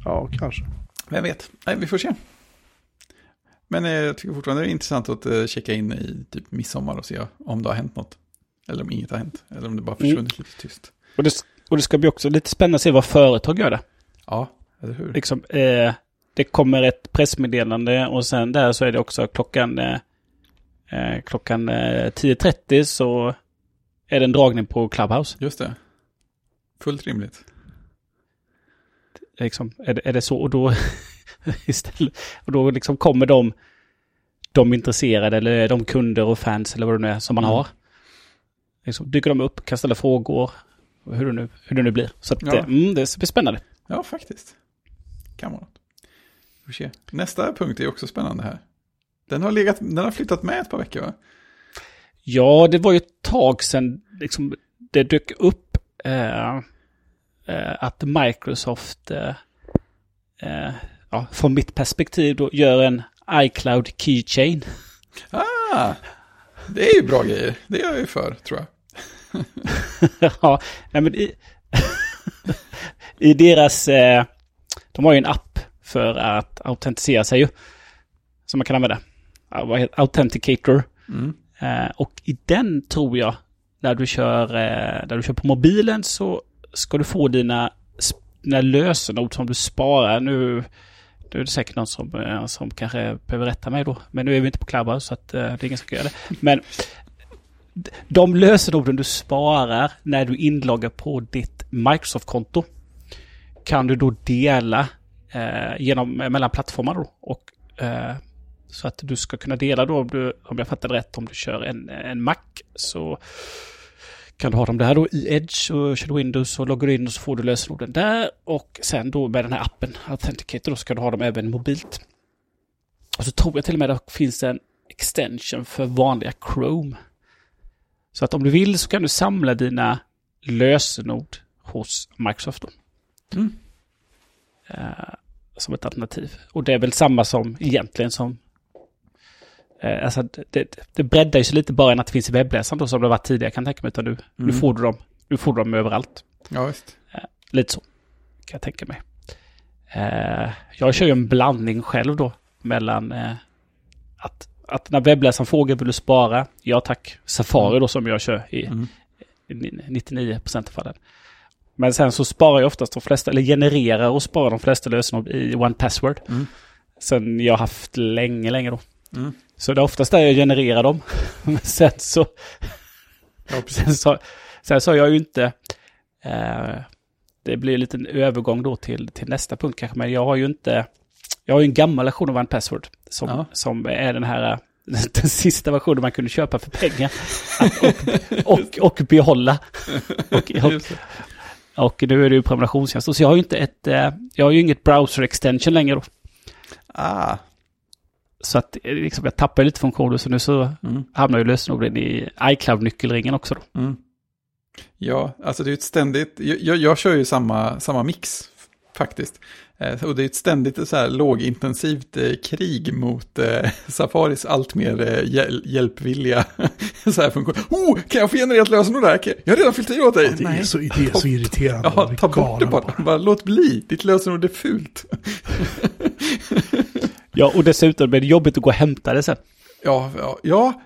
Ja kanske. Vem vet? Nej, vi får se. Men eh, jag tycker fortfarande det är intressant att eh, checka in i typ midsommar och se om det har hänt något. Eller om inget har hänt. Eller om det bara försvunnit lite tyst. Och det, och det ska bli också lite spännande att se vad företag gör det. Ja, eller hur? Liksom, eh, det kommer ett pressmeddelande och sen där så är det också klockan, eh, eh, klockan eh, 10.30 så är det en dragning på Clubhouse. Just det. Fullt rimligt. Liksom, är, det, är det så? Och då, istället, och då liksom kommer de, de intresserade eller de kunder och fans eller vad det nu är som man Mm. har. Liksom, dyker de upp, kan ställa frågor, hur det nu, hur det nu blir. Så att, Ja. mm, det blir spännande. Ja, faktiskt. Kan vara något. Nästa punkt är också spännande här. Den har, legat, den har flyttat med ett par veckor va? Ja, det var ju ett tag sedan liksom, det dök upp eh, att Microsoft, eh, eh, ja, från mitt perspektiv, då, gör en iCloud Keychain. Ah, det är ju bra grejer. Det är jag ju för, tror jag. ja, men i, i deras, eh, de har ju en app för att autentisera sig ju. Som man kan använda. Authenticator. Mm. Eh, och i den tror jag, när du kör, eh, när du kör på mobilen så ska du få dina, dina lösenord som du sparar. Nu, nu är det säkert någon som, eh, som kanske behöver rätta mig då. Men nu är vi inte på klabbar så att, eh, det är ingen som kan göra det. Men de lösenorden du sparar när du inloggar på ditt Microsoft-konto kan du då dela eh, genom, eh, mellan plattformar då. Och, eh, så att du ska kunna dela då, om, du, om jag fattar det rätt, om du kör en, en Mac så kan du ha dem där då i Edge och kör du Windows och loggar in och så får du lösenorden där. Och sen då med den här appen, Authenticator, då ska du ha dem även mobilt. Och så tror jag till och med att det finns en extension för vanliga Chrome. Så att om du vill så kan du samla dina lösenord hos Microsoft då. Mm. Eh, som ett alternativ. Och det är väl samma som egentligen som... Eh, alltså det, det, breddar ju sig lite bara än att det finns i webbläsaren då som det var tidigare kan jag tänka mig. Utan nu, nu, Mm. får du dem, nu får du dem överallt. Ja, visst. Lite så. Kan jag tänka mig. Eh, jag kör ju en blandning själv då. Mellan eh, att, att när webbläsaren frågar vill du spara? Ja tack. Safari då som jag kör i Mm. i 99% av fallen. Men sen så sparar jag oftast de flesta, eller genererar och sparar de flesta lösenord i One Password. Mm. Sen jag haft länge, länge då. Mm. Så det är oftast där jag genererar dem. Men sen så, Ja, sen så, sen så har jag ju inte, eh, det blir en liten övergång då till, till nästa punkt kanske, men jag har ju inte, jag har ju en gammal version av One Password som, Ja. som är den här, den sista versionen man kunde köpa för pengar. och, och, och behålla. Och, och, och nu är det ju prenumerationstjänst. Så jag har ju inte ett, eh, jag har ju inget browser extension längre då. Ah. Så att eh, liksom, jag tappar lite funktioner så nu så Mm. hamnar ju lösenorden i iCloud-nyckelringen också då. Mm. Ja, alltså det är ett ständigt, jag, jag, kör ju samma, samma mix faktiskt. Eh, och det är ett ständigt så här lågintensivt eh, krig mot eh, Safaris allt mer eh, hjäl hjälpvilliga så här funktion. Oh, kan jag få generera ett lösenord där? Jag- har redan fyllt i åt dig. Det är, så, det är så irriterande. Ja, ta bort det bara. bara. Låt bli, ditt lösenord är fult. Ja, och dessutom blir det jobbigt att gå och hämta det sen. Ja, ja, ja,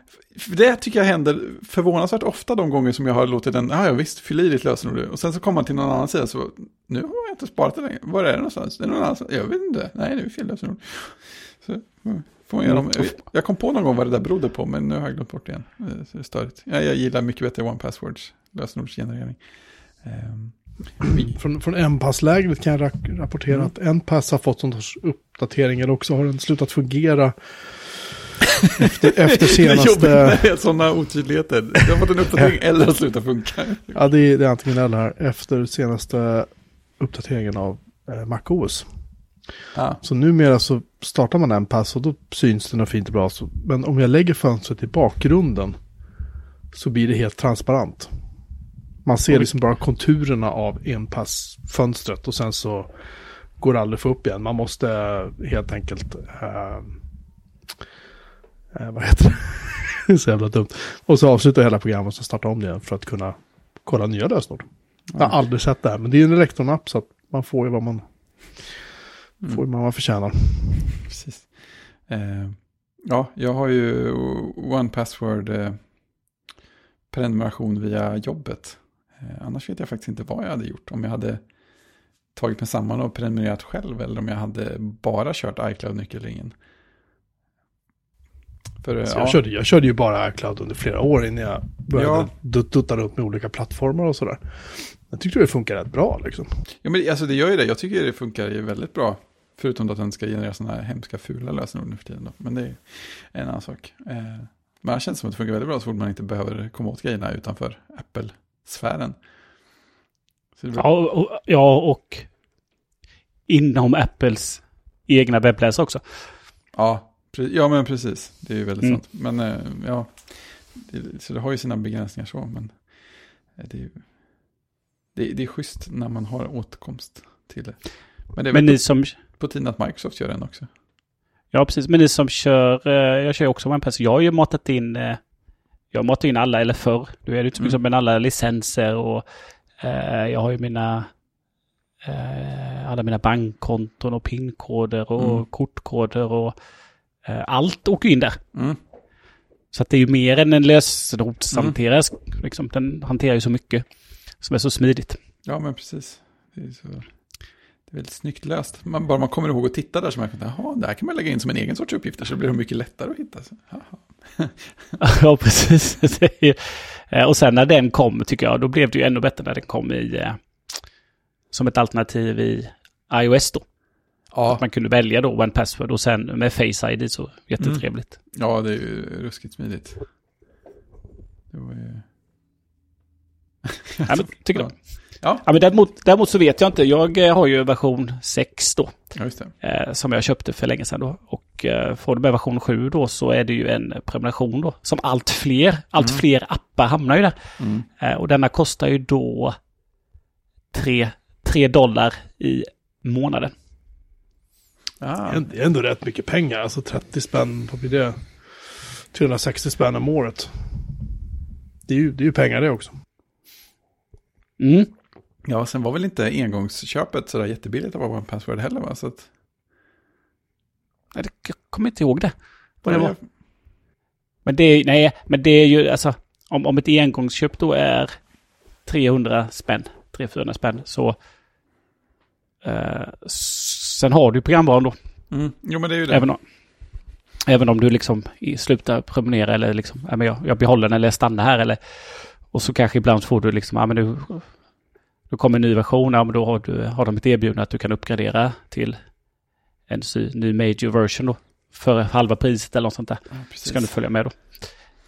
det tycker jag händer förvånansvärt ofta de gånger som jag har låtit den, ja, ja visst, fyll i ditt lösenord. Och sen så kommer man till någon annan sida så, nu har jag inte sparat det längre. Var är det någonstans? Det är någon annanstans. Jag vet inte. Nej, det är fel lösenord. Så, mm, får göra dem. Jag kom på någon gång vad det där berodde på, men nu har jag glömt bort det igen. Eh, Så det är störigt. Jag, jag gillar mycket bättre One Passwords lösenordsgenerering. Vi- Från, från NPass-lägret kan jag ra- rapportera Mm. att NPass har fått sån eller också har den slutat fungera efter, efter Det är jobbigt senaste... det är sådana otydligheter. Det har fått en uppdatering eller har slutat funka. Ja, det är, det är antingen eller här. Efter senaste uppdateringen av eh, MacOS. Ja. Så numera så startar man en pass och då syns den och fint och bra. Men om jag lägger fönstret i bakgrunden så blir det helt transparent. Man ser liksom bara konturerna av enpassfönstret och sen så går det aldrig att få upp igen. Man måste helt enkelt, eh, vad heter det? det är så jävla dumt. Och så avsluta hela programmet och så starta om det igen för att kunna kolla nya lösenord. Jag har aldrig sett det här, men det är en Electron-app så att man får ju vad man, får ju vad man förtjänar. Precis. Eh, ja, jag har ju One Password eh, prenumeration via jobbet. Eh, annars vet jag faktiskt inte vad jag hade gjort. Om jag hade tagit mig samman och prenumererat själv eller om jag hade bara kört iCloud-nyckelringen. För, eh, Så ja, jag, körde, jag körde ju bara iCloud under flera år innan jag började Ja. dut- dutta upp med olika plattformar och sådär. Jag tyckte det funkar rätt bra liksom. ja, men alltså det gör ju det. Jag tycker det funkar ju väldigt bra. Förutom att den ska generera sådana här hemska fula lösenord nu för tiden. Då. Men det är en annan sak. Eh, men det känns som att det funkar väldigt bra så fort man inte behöver komma åt grejerna utanför Apple-sfären. Bra. Ja, och, ja, och inom Apples egna webbläsare också. Ja, ja, men precis. Det är ju väldigt Mm. sant. Men eh, ja, det, så det har ju sina begränsningar så. Men eh, det är ju det, det är schysst när man har återkomst till det. Men det är Men ni som... på, på tiden att Microsoft gör den också. Ja, precis. Men ni som kör... eh, Jag kör ju också OnePass. Jag har ju matat in... Jag har matat in alla, eller förr. Nu är det inte så mycket Mm. men alla licenser och... eh, Jag har ju mina... eh, Alla mina bankkonton och pinkoder och Mm. kortkoder och... eh, Allt åker in där. Mm. Så att det är ju mer än en lösenordshanterare. Liksom, den hanterar ju så mycket som är så smidigt. Ja, men precis. Det är, så, det är väldigt snyggt löst. Man, bara man kommer ihåg att titta där så märker man att det här kan man lägga in som en egen sorts uppgift. Så blir det mycket lättare att hitta. Ja, precis. Det Eh, och sen när den kom, tycker jag, då blev det ju ännu bättre när den kom i... eh, Som ett alternativ i iOS då. Ja, Att man kunde välja då One Password och sen med Face ID så jättetrevligt. ja, det är ju ruskigt smidigt. Det var ju... Ja, men, tycker jag. Ja, Ja, men däremot, däremot så vet jag inte. Jag eh, har ju version 6 då. ja, just det. eh, som jag köpte för länge sedan då. Och eh, från och med version 7 då så är det ju en prenumeration då. Som allt fler, allt fler appar hamnar ju där. Mm. Eh, och denna kostar ju då 3, 3 dollar i månaden. Ah, Det är- Det är ändå rätt mycket pengar. Alltså 30 spänn, vad blir det? 360 spänn om året. Det är ju, det är ju pengar det också. Mm. Ja, sen var väl inte engångsköpet sådär jättebilligt av One Password heller va? Så att, Nej, det- Jag kommer inte ihåg det. Vad det var. Men det är, nej, men det är ju alltså om, om ett engångsköp då är 300 spänn, 300-400 spänn så eh, sen har du programvaran då. Mm. Jo, men det är ju det. Även om, även om du liksom slutar prenumerera eller liksom, jag, jag behåller den eller stannar här eller och så kanske ibland får du liksom, ja men nu, då kommer en ny version, ja men då har, du, har de ett erbjudande att du kan uppgradera till en sy, ny major version då. För halva priset eller något sånt där. Ja, precis. Så kan du följa med då.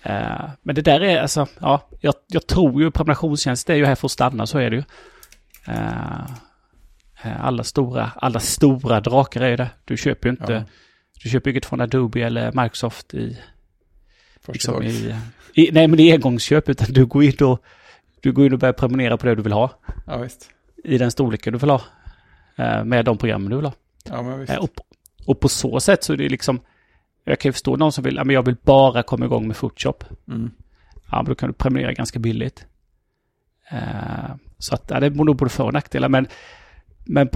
Eh, men det där är alltså, ja, jag, jag tror ju prenumerationstjänst är ju här för att stanna, så är det ju. Eh, alla stora, alla stora drakar är det. Du köper ju inte, Ja. du köper inget från Adobe eller Microsoft i, liksom i, i, nej men i engångsköp, utan du går in och, du går in och börjar prenumerera på det du vill ha. Ja, visst. I den storleken du vill ha. Eh, med de programmen du vill ha. Ja, men visst. Eh, Och, på- och på så sätt så är det liksom, jag kan ju förstå någon som vill, men jag vill bara komma igång med Photoshop. Mm. Ja, men då kan du prenumerera ganska billigt. Eh, så att, ja, det är nog både för och nackdelar, men, men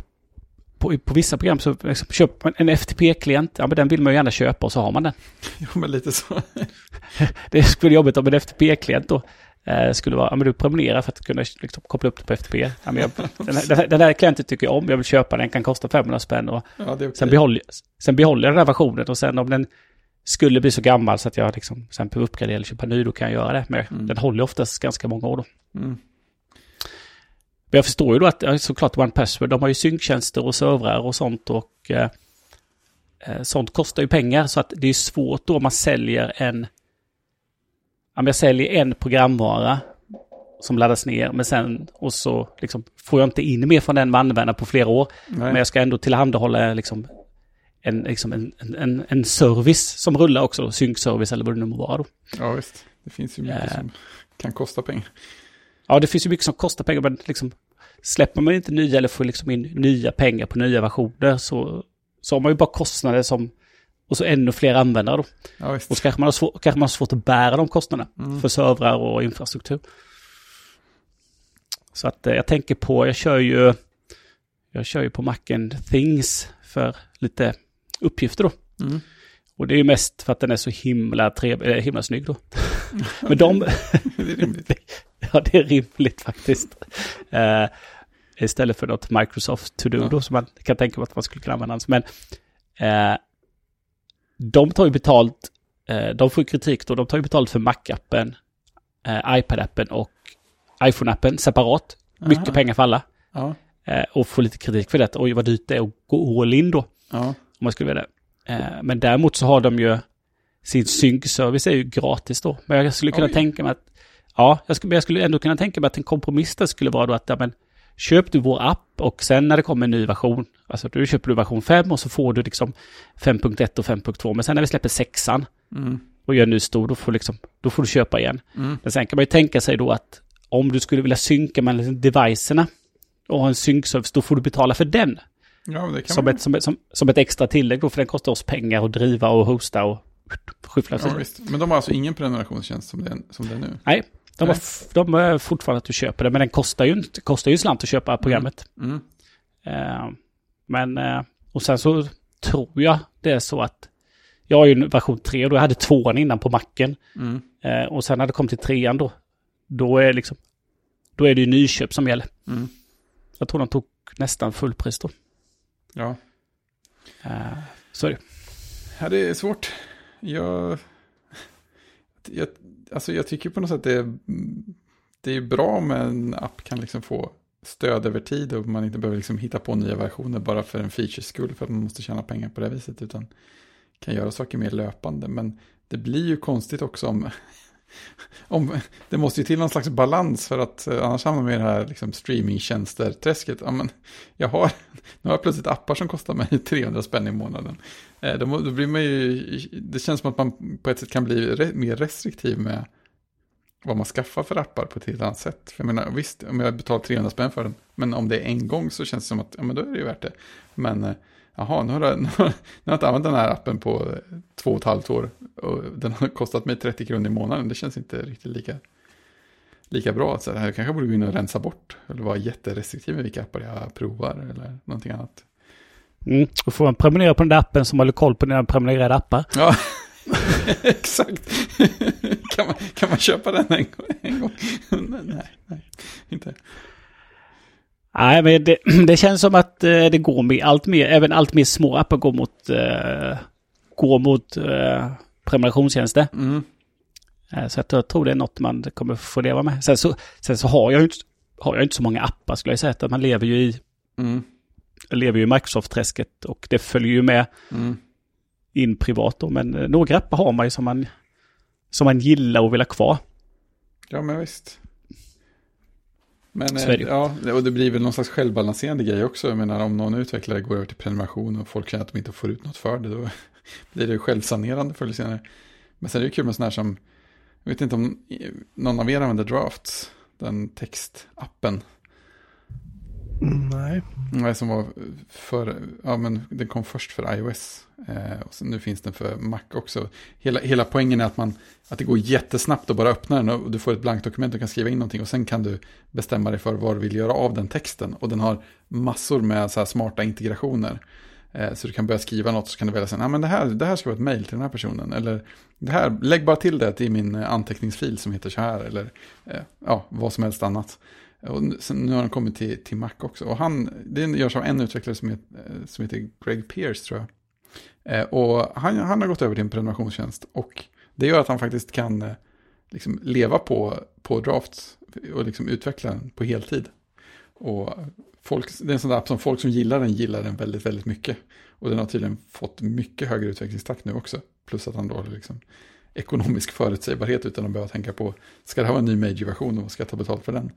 på, på vissa program så liksom, köper man en FTP-klient, ja men den vill man ju gärna köpa och så har man den. Jo, men lite så. Det skulle jobbigt om en FTP-klient då eh, skulle vara, ja men du prenumererar för att kunna liksom, koppla upp det på FTP. Ja, men jag, den, här, den, här, den här klienten tycker jag om, jag vill köpa den, kan kosta 500 spänn och Ja, okej. Sen, behåller, sen behåller jag den här versionen och sen om den skulle bli så gammal så att jag liksom sen behöver uppgradera eller köpa ny, då kan jag göra det. Men Mm. den håller oftast ganska många år då. Mm. Jag förstår ju då att såklart One Password, de har ju synktjänster och servrar och sånt och eh, eh, sånt kostar ju pengar så att det är svårt då man säljer en, om jag säljer en programvara som laddas ner. Men sen och så liksom, får jag inte in mer från den med användaren på flera år. Nej. Men jag ska ändå tillhandahålla liksom, en, liksom en, en, en service som rullar också. Synkservice eller vad det nu må vara då. Ja, visst. Det finns ju mycket Eh. som kan kosta pengar. Ja, det finns ju mycket som kostar pengar, men liksom släpper man inte nya eller får liksom in nya pengar på nya versioner så, så har man ju bara kostnader som och så ännu fler användare då. Ja. Och så kanske man har, svår, kanske man har svårt att bära de kostnaderna Mm. för servrar och infrastruktur. Så att eh, jag tänker på, jag kör ju, jag kör ju på Macen Things för lite uppgifter då. Mm. Och det är ju mest för att den är så himla, trev, äh, himla snygg då. Men de, Det är rimligt. Ja, det är rimligt faktiskt. Eh, istället för något Microsoft To Do Ja. då, som man kan tänka mig att man skulle kunna använda. Men eh, de tar ju betalt, eh, de får ju kritik då, de tar ju betalt för Mac-appen, eh, iPad-appen och iPhone-appen separat. Mycket Aha. pengar för alla. Ja, Eh, och får lite kritik för det. Oj, vad dyrt det är att gå all in då, ja, om man skulle vilja det. Eh, men däremot så har de ju sin synkservice är ju gratis då. Men jag skulle kunna Oj. tänka mig att, ja, jag skulle, jag skulle ändå kunna tänka mig att en kompromiss där skulle vara då att, ja men, köp du vår app och sen när det kommer en ny version, alltså då köper du version 5 och så får du liksom 5.1 och 5.2, men sen när vi släpper sexan mm, och gör en ny stor, då får, liksom, då får du köpa igen. mm, Men sen kan man ju tänka sig då att om du skulle vilja synka mellan devicerna och ha en synkservice, då får du betala för den. ja, Som ett, som, ett, som, som ett extra tillägg då, för den kostar oss pengar att driva och hosta och skyffla. Ja. Men de har alltså ingen prenumerationstjänst som det som det är nu? Nej, de, har, de är fortfarande att du köper det, men den kostar ju, inte, kostar ju slant att köpa programmet. Mm. Eh, men, eh, och sen så tror jag det är så att jag har ju version 3 och då hade tvåan innan på macken. Mm. Eh, och sen när det kom till trean då, då är, liksom, då är det ju nyköp som gäller. Mm. Jag tror de tog nästan fullpris då. Ja. Eh, så är det. ja, det är svårt. Jag, jag, alltså jag tycker på något sätt det är, det är bra om en app kan liksom få stöd över tid och man inte behöver liksom hitta på nya versioner bara för en features skull för att man måste tjäna pengar på det viset utan kan göra saker mer löpande. Men det blir ju konstigt också om, om det måste ju till någon slags balans för att eh, annars hamnar man i det här liksom streamingtjänster-träsket. Ja, men jag har, nu har jag plötsligt appar som kostar mig 300 spänn i månaden. Eh, Då, då blir man ju, det känns som att man på ett sätt kan bli re, mer restriktiv med vad man skaffar för appar på ett helt annat sätt. För jag menar, visst, om jag betalar 300 spänn för den, men om det är en gång så känns det som att, ja men då är det ju värt det. Men, eh, jaha, nu har, jag, nu har, jag inte använt den här appen på två och ett halvt år och den har kostat mig 30 kronor i månaden. Det känns inte riktigt lika, lika bra. Så här, jag kanske borde gå in och rensa bort, eller vara jätterestriktiv med vilka appar jag provar, eller någonting annat. Mm. Då får man prenumerera på den där appen som håller koll på dina prenumererade appar. Ja, exakt. kan, man, kan man köpa den en gång? En gång? nej, nej, inte. Nej, men det, det känns som att eh, det går med allt mer, även allt mer små appar går mot, eh, går mot eh, prenumerationstjänster. Mm. Eh, så att jag tror det är något man kommer få leva med. Sen så, sen så har jag ju inte, har jag inte så många appar skulle jag säga. Att man lever ju i, Mm. lever ju i Microsoft-träsket och det följer ju med Mm. in privat då. Men eh, några appar har man ju som man, som man gillar och vill ha kvar. Ja, men visst. Men ju. ja, och det blir väl någon slags självbalanserande grej också. Jag menar om någon utvecklare går över till prenumeration och folk känner att de inte får ut något för det, då blir det självsanerande förr eller senare. Men sen är det kul med sådana här som, jag vet inte om någon av er använder Drafts, den textappen. Nej. Nej, som var för, ja men den kom först för iOS. Eh, och nu finns den för Mac också. Hela, hela poängen är att, man, att det går jättesnabbt att bara öppna den och du får ett blankt dokument och kan skriva in någonting. Och sen kan du bestämma dig för vad du vill göra av den texten. Och den har massor med så här smarta integrationer. Eh, så du kan börja skriva något så kan du välja sen, ah, men det här, det här ska vara ett mail till den här personen. Eller det här, lägg bara till det i min eh, anteckningsfil som heter så här. Eller eh, ja, vad som helst annat. Och nu- sen, nu har han kommit till, till Mac också. Och han, det görs av en utvecklare som heter, eh, som heter Greg Pierce tror jag. Eh, och han, han har gått över till en prenumerationstjänst. Och det gör att han faktiskt kan eh, liksom leva på, på drafts och liksom utveckla den på heltid. Och folk, det är en sån där app som folk som gillar den gillar den väldigt, väldigt mycket. Och den har tydligen fått mycket högre utvecklingstakt nu också. Plus att han då liksom ekonomisk förutsägbarhet utan att behöva tänka på, ska det här vara en ny major-version och vad ska jag ta betalt för den?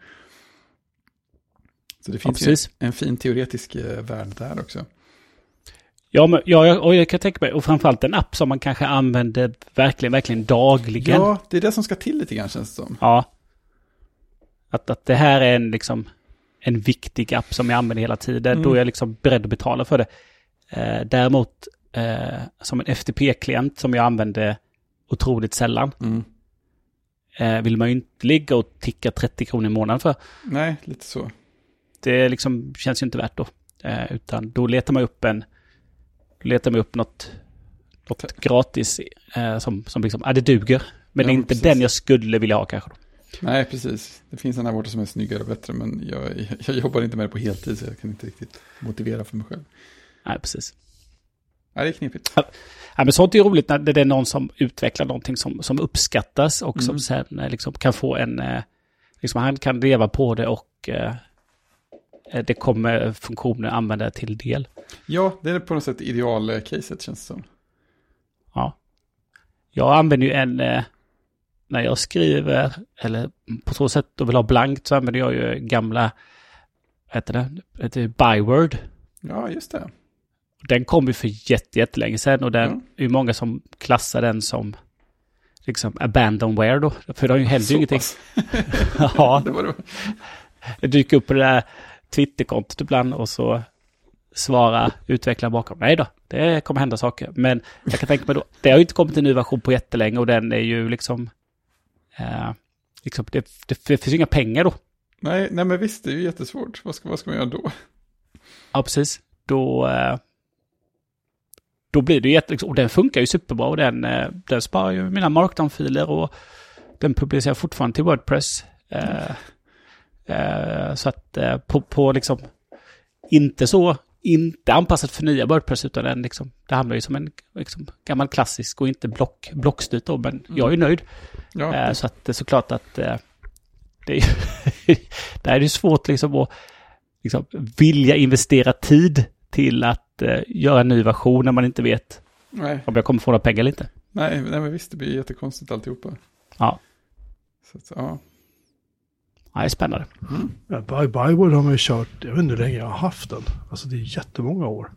Så det finns Ja, ju en fin teoretisk eh, värld där också. Ja, men, ja, och jag kan tänka mig, och framförallt en app som man kanske använder verkligen, verkligen dagligen. Ja, det är det som ska till lite grann känns det som. Ja. Att, att det här är en, liksom, en viktig app som jag använder hela tiden. Mm. Då är jag liksom beredd att betala för det. Eh, däremot eh, som en FTP-klient som jag använder otroligt sällan. Mm. Eh, vill man ju inte ligga och ticka 30 kronor i månaden för. Nej, lite så. Det liksom känns ju inte värt då. Eh, utan då letar man upp en... Letar man upp något, något gratis eh, som, som liksom, ja det duger. Men Ja, det är inte precis. den jag skulle vilja ha kanske. Då. Nej, precis. Det finns en här borta som är snyggare och bättre, men jag, jag jobbar inte med det på heltid så jag kan inte riktigt motivera för mig själv. Nej, precis. Nej, det är knepigt. Ja, men sånt är roligt när det är någon som utvecklar någonting som, som uppskattas och som Mm. sen eh, liksom kan få en... eh, Liksom han kan leva på det och eh, det kommer funktioner använda till del. Ja, det är på något sätt idealcaset känns det som. Ja. Jag använder ju en... eh, När jag skriver, eller på så sätt och vill ha blankt, så använder jag ju gamla... Vad heter det? Det heter Byword. Ja, just det. Den kom ju för jätte, jättelänge sedan och den Ja. är ju många som klassar den som liksom abandonware då. För det har ju ju ingenting. Ja, Det var det. det dyker upp på det där Twitterkontot ibland och så svara utvecklaren bakom. Nej då, det kommer hända saker. Men jag kan tänka mig då, det har ju inte kommit en ny version på jättelänge och den är ju liksom... Eh, liksom det, det, det finns ju inga pengar då. Nej, nej, men visst, det är ju jättesvårt. Vad ska, vad ska man göra då? Ja, precis. Då, eh, då blir det ju jätte... Och den funkar ju superbra och den, eh, den sparar ju mina markdown-filer och den publicerar fortfarande till Wordpress. Eh, så att eh, på, på liksom... Inte så... Inte anpassat för nya Wordpress utan den liksom... Det hamnar ju som en liksom, gammal klassisk och inte block, blockstyrt då. Men jag är ju nöjd. Ja, Eh, så att det är såklart att eh, det är ju där är det svårt liksom att liksom, vilja investera tid till att eh, göra en ny version när man inte vet nej, om jag kommer få några pengar eller inte. nej, nej, men visst, det blir jättekonstigt alltihopa. Ja, Så att, ja. Ja det är spännande. Ja, By Byword har man ju kört, jag vet inte hur länge jag har haft den. Alltså det är jättemånga år.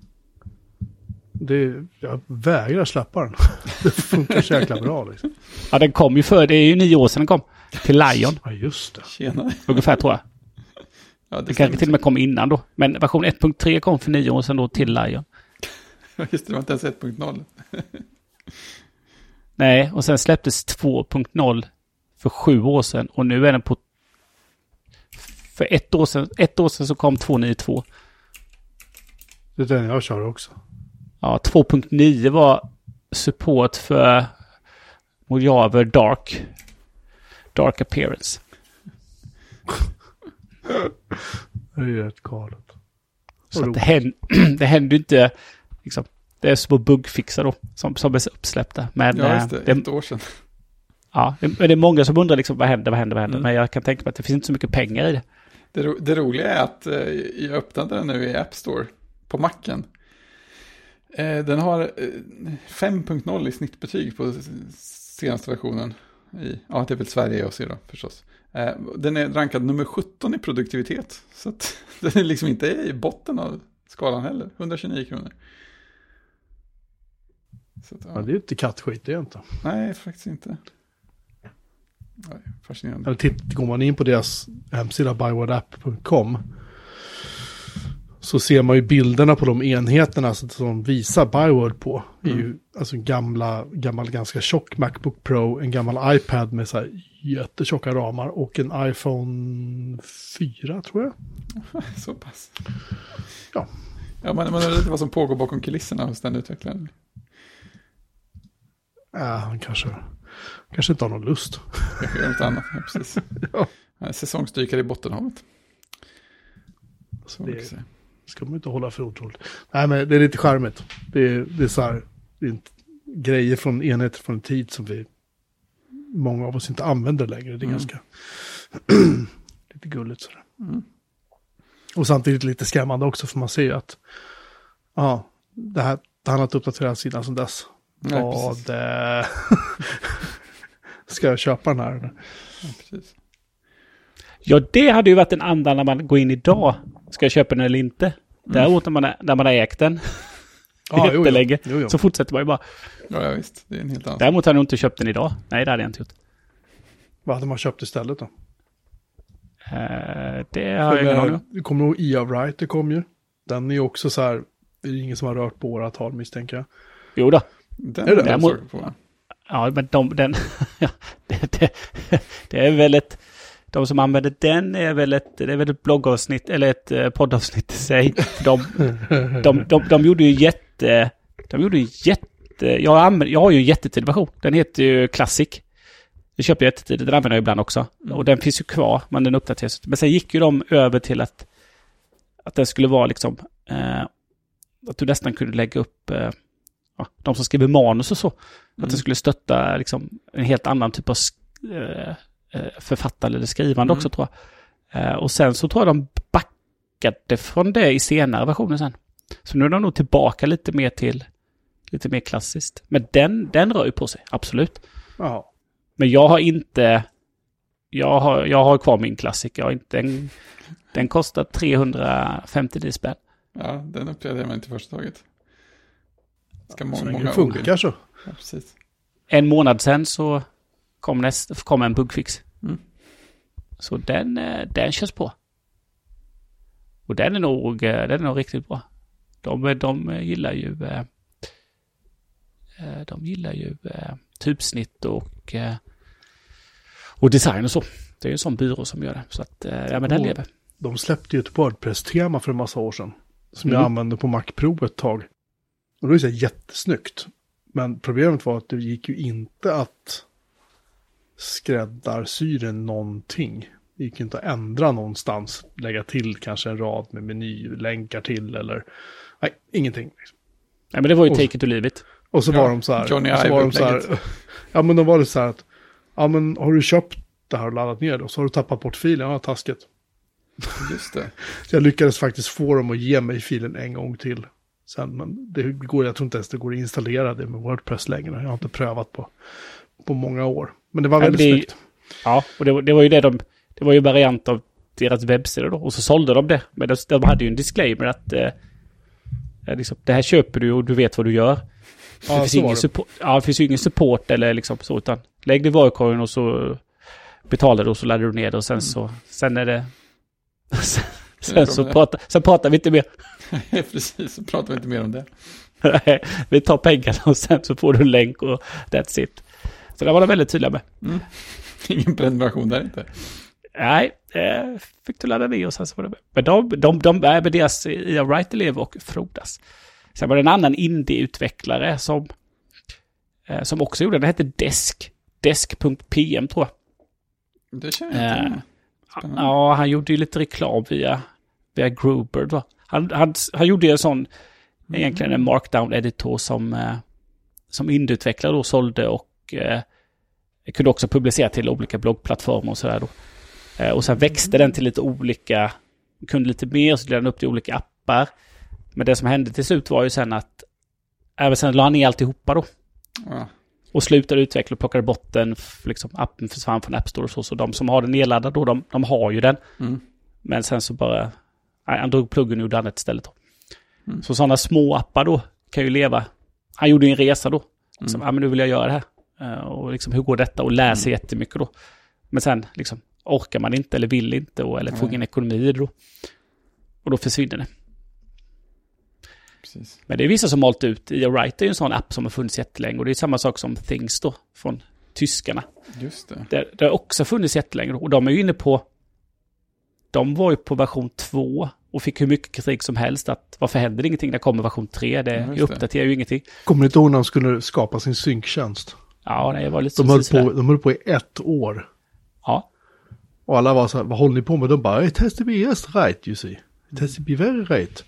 Det, jag vägrar släppa den. det funkar så jäkla bra liksom. Ja, den kom ju för, det är ju nio år sedan den kom. Till Lion, Ja, just det. Tjena. ungefär tror jag. Ja, det Det kanske till och med kom innan då. Men version 1.3 kom för nio år sedan då till Lion. Just det, det var inte ens 1.0. Nej, och sen släpptes 2.0 för sju år sedan och nu är den på... För ett år sedan, ett år sedan så kom 292. Det är den jag kör också. Ja, 2.9 var support för Mojave Dark. Dark Appearance. Det är ju rätt galet. Så att det, händer, det händer ju inte... Liksom, det är små bugfixar då som, som är uppsläppta. Men Ja, just det, eh, det, ett år sedan. ja, det, men det är många som undrar liksom vad händer, vad händer, vad händer. Mm. Men jag kan tänka mig att det finns inte så mycket pengar i det. Det, ro, det roliga är att eh, jag öppnade den nu i App Store på macken. Eh, den har eh, 5.0 i snittbetyg på senaste versionen. I, ja, det är väl Sverige och så då förstås. Eh, den är rankad nummer 17 i produktivitet. Så att den är liksom inte i botten av skalan heller. 129 kronor. Att, ja. Men det är ju inte kattskit, det är inte. Nej, faktiskt inte. Nej, fascinerande. Eller titt, går man in på deras hemsida bywardapp.com så ser man ju bilderna på de enheterna som de visar Byword på. Det är ju alltså en gamla, gammal ganska tjock Macbook Pro, en gammal iPad med så här jättetjocka ramar och en iPhone 4 tror jag. Så pass. Ja. Ja, man, man undrar lite vad som pågår bakom kulisserna hos den utvecklaren. Äh, han kanske, kanske inte har någon lust. Kanske gör något annat. Ja, precis. Ja. Säsongsdykare i Bottenhavet. Så Det- ska man inte hålla för otroligt. Nej, men det är lite charmigt. Det är, det är så här, det är grejer från enheter från en tid som vi, många av oss inte använder längre. Det är Mm. ganska, lite gulligt sådär. Mm. Och samtidigt lite skrämmande också, för man ser ju att, ja, det här, det har inte uppdaterat sidan sedan dess. Nej, Vad, eh, Ska jag köpa den här? Ja, precis. Ja, det hade ju varit en anda när man går in idag. Ska jag köpa den eller inte? Däremot när man, är, när man har ägt den Ja, jo, jo. jättelänge Jo, jo. så fortsätter man ju bara. Ja, ja, visst. Det är en helt annan Däremot har jag nog inte köpt den idag. Nej, det hade jag inte gjort. Vad hade man köpt istället då? Eh, det har jag ingen aning om. Du kommer ihåg Ea Wright, det kom ju. Den är ju också så här, det är ingen som har rört på åratal misstänker jag. Jo då. Den Är det? jag säker på. Ja, men de, den... det, det, det är väl ett... De som använder den är väl ett, det är väl ett bloggavsnitt, eller ett eh, poddavsnitt i sig. De, de, de, de gjorde ju jätte... De gjorde ju jätte... Jag, använder, jag har ju en jättetidig version. Den heter ju Classic. Jag köpte jättetidigt, den använder jag ibland också. Och den finns ju kvar, men den uppdateras. Men sen gick ju de över till att... Att den skulle vara liksom... Eh, att du nästan kunde lägga upp... Eh, ja, de som skriver manus och så. Att det skulle stötta liksom, en helt annan typ av eh, eh, författande eller skrivande Mm. också tror jag. Eh, och sen så tror jag de backade från det i senare versioner sen. Så nu är de nog tillbaka lite mer till lite mer klassiskt. Men den, den rör ju på sig, absolut. Ja. Men jag har inte... Jag har, jag har kvar min klassik. Jag har inte en, den kostar 350 spänn. Ja, den uppgraderar man inte första taget. Ska må- Så många länge det funkar så. Ja, precis. En månad sen så kom, näst, kom en bugfix. Mm. Så den, eh, den körs på. Och den är nog, eh, den är nog riktigt bra. De, de gillar ju eh, eh, de gillar ju eh, typsnitt och, eh, och design och så. Det är ju en sån byrå som gör det. Så att, eh, ja men den lever. De släppte ju ett WordPress-tema för en massa år sedan. Som Mm. jag använde på Mac Pro ett tag. Och det var ju jättesnyggt. Men problemet var att det gick ju inte att skräddarsy det någonting. Det gick inte att ändra någonstans. Lägga till kanske en rad med menylänkar till eller... Nej, ingenting. Nej men det var ju Och- take it or leave it. Och så Ja, var de så här. Johnny och så var de så här ja, men de var det så här att. Ja, men har du köpt det här och laddat ner det? Och så har du tappat bort filen. Ja, taskigt. Just det. Så jag lyckades faktiskt få dem att ge mig filen en gång till. Sen, men det går, jag tror inte ens det går att installera det med Wordpress längre. Jag har inte prövat på, på många år. Men det var väldigt det snyggt. Ja, och det, var- det var ju det de... Det var ju variant av deras webbsida då. Och så sålde de det. Men de, de hade ju en disclaimer att... Eh, eh, liksom, det här köper du och du vet vad du gör. det, Ja, finns så var ingen det. support, ja, det finns ju ingen support eller liksom så. Utan lägg det i varukorgen och så betalar du och så laddar du ner det. Och sen så... Sen är det... sen, sen, så pratar, sen pratar vi inte mer. precis, så pratar vi inte mer om det. Nej, vi tar pengarna och sen så får du en länk och that's it. Så det var de väldigt tydliga med. Mm. Ingen prenumeration där inte. Nej, eh, fick du ladda ner och sen så var det med. Men de, de, de är med deras Ia Wright elev och frodas. Sen var det en annan indie-utvecklare som, eh, som också gjorde, den hette Desk. Desk.pm tror jag. Det känner jag inte Eh. Ja, han gjorde ju lite reklam via, via Groober. Va? Han, han, han gjorde ju en sån, egentligen en markdown-editor som, eh, som indieutvecklare då sålde och eh, kunde också publicera till olika bloggplattformar och sådär då. Eh, och sen växte den till lite olika, kunde lite mer, så delade den upp till olika appar. Men det som hände till slut var ju sen att, även sen la han ner alltihopa då. Ja. Och slutade utveckla och plockade bort den, liksom appen försvann från App Store och så. Så de som har den nedladdad då, de, de har ju den. Mm. Men sen så bara, han drog pluggen och gjorde annat istället. Då. Mm. Så sådana små appar då kan ju leva. Han gjorde en resa då. Mm. Som, ja men nu vill jag göra det här. Eh, och liksom hur går detta? Och lär sig jättemycket då. Men sen liksom orkar man inte eller vill inte och, eller får ingen ekonomi i det då. Och då försvinner det. Precis. Men det är vissa som malt ut. Ia Write är ju en sån app som har funnits jättelänge. Och det är samma sak som Things då, från tyskarna. Just det. Det, det har också funnits jättelänge. Och de är ju inne på... De var ju på version 2 och fick hur mycket kritik som helst. Att varför händer det ingenting när kommer version 3? Det Ja, det. uppdaterar ju ingenting. Kommer ni inte ihåg när de skulle skapa sin synktjänst? Ja, nej, det var lite De höll, på, de höll på i ett år. Ja, Och alla var så här, vad håller ni på med? De bara, it has to be just right you see. It has to be very right. Och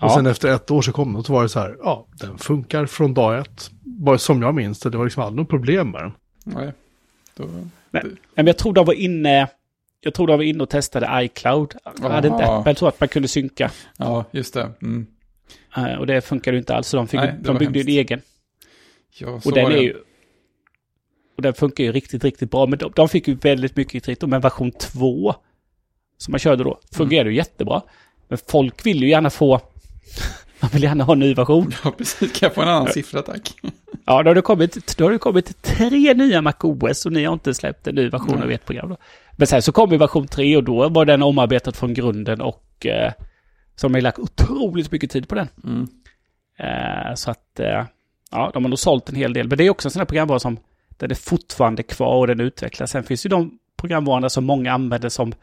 Ja. sen efter ett år så kom de och så var det så här, ja, den funkar från dag ett. Bara som jag minns det, det var liksom aldrig något problem med den. Nej. Då, men, men jag tror de var inne... Jag tror de var inne och testade iCloud. Hade inte Aha. Apple så att man kunde synka. ja, just det. Mm. Eh, Och det funkade ju inte alls. Så de, fick, Nej, de byggde en hemskt. egen. Ja, så Och den var är det. ju... Och den funkar ju riktigt, riktigt bra. Men de, de fick ju väldigt mycket kritik. Men version 2, som man körde då, fungerade ju jättebra. Men folk vill ju gärna få... Man vill gärna ha en ny version. Ja, precis. Kan jag få en annan siffra, tack? Ja, då har det kommit, då har det kommit tre nya MacOS och ni har inte släppt en ny version Nej. av ert program. Då. Men sen så kom ju version 3 och då var den omarbetad från grunden och eh, så har ju lagt otroligt mycket tid på den. Mm. Eh, så att, eh, ja, de har nog sålt en hel del. Men det är också en sån här programvara som, den är fortfarande kvar och den utvecklas. Sen finns ju de programvarorna som många använder som,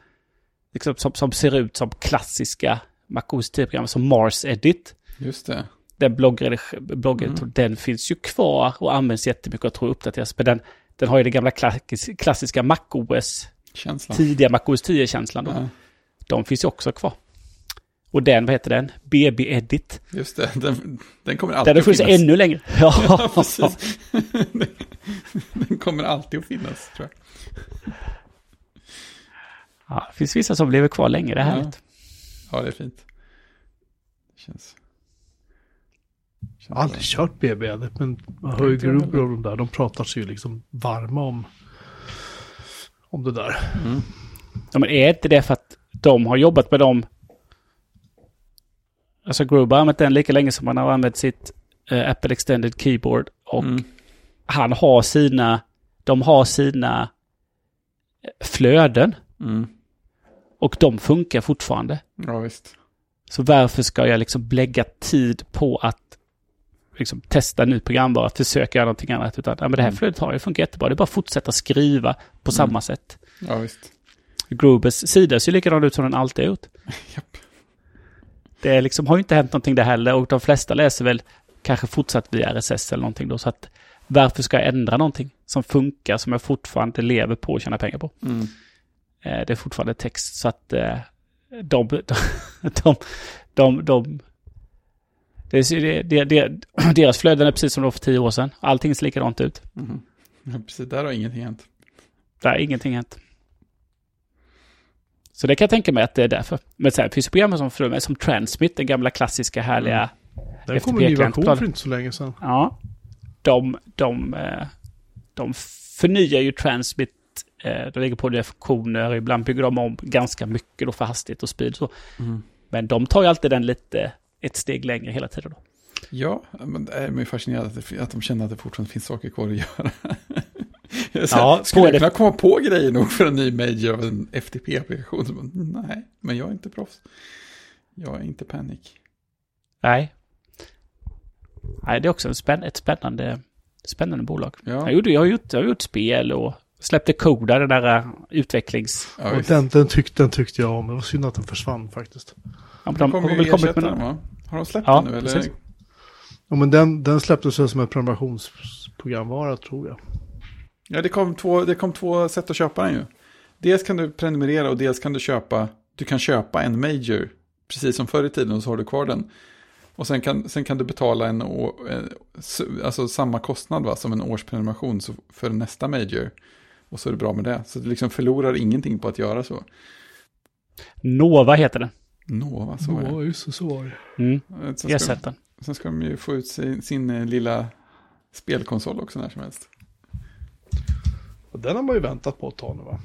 liksom, som, som ser ut som klassiska MacOS 10-program, som Mars Edit. Just det. Den bloggen, bloggen Mm. den finns ju kvar och används jättemycket och tror uppdateras. Men den, den har ju den gamla klass, klassiska MacOS, Känslan. tidiga MacOS 10-känslan. då. Ja, De finns ju också kvar. Och den, vad heter den? BB Edit. just det. Den, den kommer Den alltid har att finnas. ännu längre. Ja, Ja, precis. den kommer alltid att finnas, tror jag. ja, det finns vissa som lever kvar länge, det är Ja. härligt. Ja, det är fint. Det känns... Jag har aldrig kört BB, men man hör ju grupper av de där. De pratar sig ju liksom varma om, om det där. Mm. Ja, men är inte det för att de har jobbat med dem? Alltså Gruber har använt den lika länge som han har använt sitt eh, Apple Extended Keyboard. Och Mm. han har sina, de har sina eh, flöden. Mm. Och de funkar fortfarande. Ja, visst. Så varför ska jag liksom lägga tid på att liksom testa en ny programvara, försöka göra någonting annat. Utan ja, men det här Mm. flödet har ju funkat jättebra. Det är bara att fortsätta skriva på Mm. samma sätt. Ja, visst. Grubers sida ser likadan ut som den alltid har gjort. Japp. Det liksom, har ju inte hänt någonting där heller och de flesta läser väl kanske fortsatt via RSS eller någonting då. Så att varför ska jag ändra någonting som funkar, som jag fortfarande lever på och tjänar pengar på? Mm. Eh, det är fortfarande text så att eh, de, de, de, de, de det, det, det, deras flöden är precis som det var för tio år sedan. Allting ser likadant ut. Mm. Ja, precis. Där har ingenting hänt. Där har ingenting hänt. Så det kan jag tänka mig att det är därför. Men sen finns det program som, för mig, som Transmit, den gamla klassiska härliga Det Efter kom en ny version för inte så länge sedan. Ja. De, de, eh, de förnyar ju Transmit. eh, De lägger på nya funktioner. Ibland bygger de om ganska mycket då för hastighet och speed. Så. Mm. Men de tar ju alltid den lite ett steg längre hela tiden. Då. Ja, men det är mig fascinerad att, det, att de känner att det fortfarande finns saker kvar att göra. Jag Ja, ja, skulle jag kunna komma på grejer nog för en ny major av en FTP-applikation? Nej, men jag är inte proffs. Jag är inte panik. Nej. Nej, det är också en spänn ett spännande, spännande bolag. Ja, Jag, gjorde, jag, har gjort, jag har gjort spel och släppte Koda, den där eh, utvecklings... ja den, den, tyckte, den tyckte jag om. Det var synd att den försvann faktiskt. Ja, men De de kommer ju ersätta med den va? Har de släppt Ja, den nu eller? precis. Ja, men den, den släpptes som en prenumerationsprogramvara tror jag. Ja, det kom, två, det kom två sätt att köpa den ju. Dels kan du prenumerera och dels kan du köpa, du kan köpa en major, precis som förr i tiden, och så har du kvar den. Och sen kan, sen kan du betala en, å- eh, alltså samma kostnad va, som en årsprenumeration för nästa major. Och så är det bra med det. Så du liksom förlorar ingenting på att göra så. Nova heter den. Nova, så är Ja, det. just det, så var det. Mm. Sen ska, Ersättaren. sen ska de ju få ut sin, sin eh, lilla spelkonsol också när som helst. Och den har man ju väntat på ett tag nu va?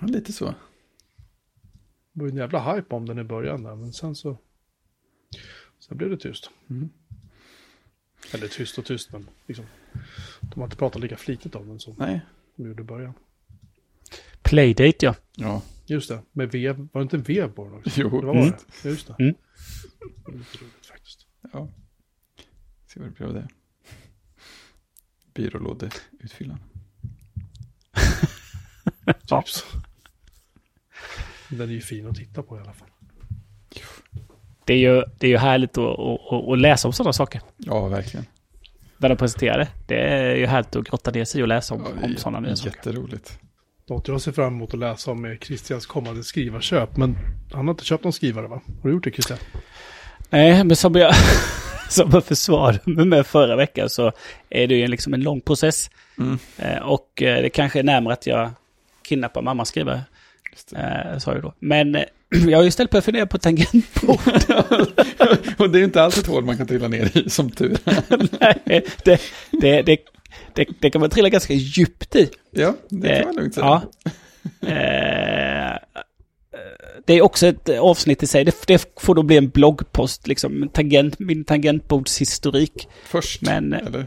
Ja, lite så. Det var ju en jävla hype om den i början där, men sen så... Sen blev det tyst. Mm. Eller tyst och tyst, men liksom... De har inte pratat lika flitigt om den som Nej. de gjorde i början. Playdate ja. Ja, Just det, med vev. Var det inte vev på den också? jo. Det var Mm. det. Just det. Mm. Det var lite roligt faktiskt. Ja. Se vad det blir av det. Byrålådeutfyllaren. Typ så. Den är ju fin att titta på i alla fall. Det är ju, det är ju härligt att, att, att läsa om sådana saker. Ja, verkligen. När de presenterar det. Det är ju härligt att grotta ner sig och läsa om, Ja, om sådana nya saker. Jätteroligt. Något jag ser fram emot att läsa om är Christians kommande skrivarköp. Men han har inte köpt någon skrivare va? Har du gjort det Christian? Nej, men som jag, som jag försvarade mig med förra veckan så är det ju liksom en lång process. Mm. Eh, och eh, det kanske är närmare att jag kidnappar mammas skrivare. Eh, sa jag då. Men jag har ju istället börjat fundera på tangentbord. och det är ju inte alltid ett hål man kan trilla ner i, som tur är. Nej, det, det, det, det, det kan man trilla ganska djupt i. Ja, det kan man lugnt säga. Ja. Eh, det är också ett avsnitt i sig. Det, det får då bli en bloggpost, liksom tangent, min tangentbordshistorik. Först, Men- eller?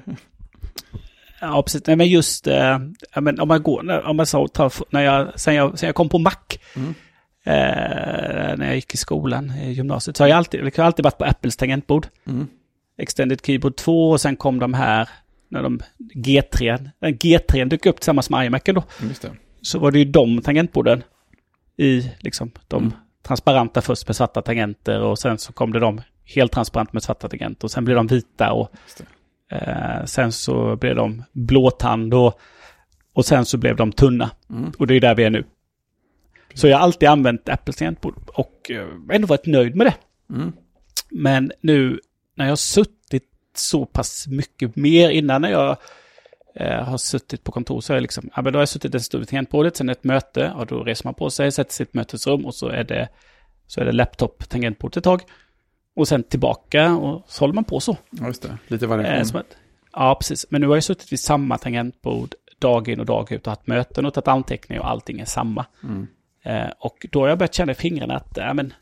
Ja, precis. Nej, men just eh, ja, men om man går, om man så tar, när jag, sen, jag, sen jag kom på Mac, Mm. eh, när jag gick i skolan, i gymnasiet, så har jag alltid, jag har alltid varit på Apples tangentbord. Mm. Extended Keyboard 2 och sen kom de här, när de, G3, den G3 dök upp tillsammans med iMacen då. Det. Så var det ju de tangentborden i, liksom, de Mm. transparenta först med svarta tangenter och sen så kom det de helt transparent med svarta tangenter och sen blev de vita och. Eh, sen så blev de blåtand och, och sen så blev de tunna. Mm. Och det är där vi är nu. Så jag har alltid använt Apples tangentbord och eh, ändå varit nöjd med det. Mm. Men nu när jag har så pass mycket mer innan när jag eh, har suttit på kontor så är jag liksom, ja men då har jag suttit en stund vid tangentbordet, sen ett möte och då reser man på sig, sätter ett mötesrum och så är det, så är det laptop tangentbord ett tag. Och sen tillbaka och så håller man på så. Ja, just det. Lite Eh, variation. att, ja, precis. Men nu har jag suttit vid samma tangentbord dag in och dag ut och haft möten och tagit anteckningar och allting är samma. Mm. Eh, och då har jag börjat känna i fingrarna att, ja men,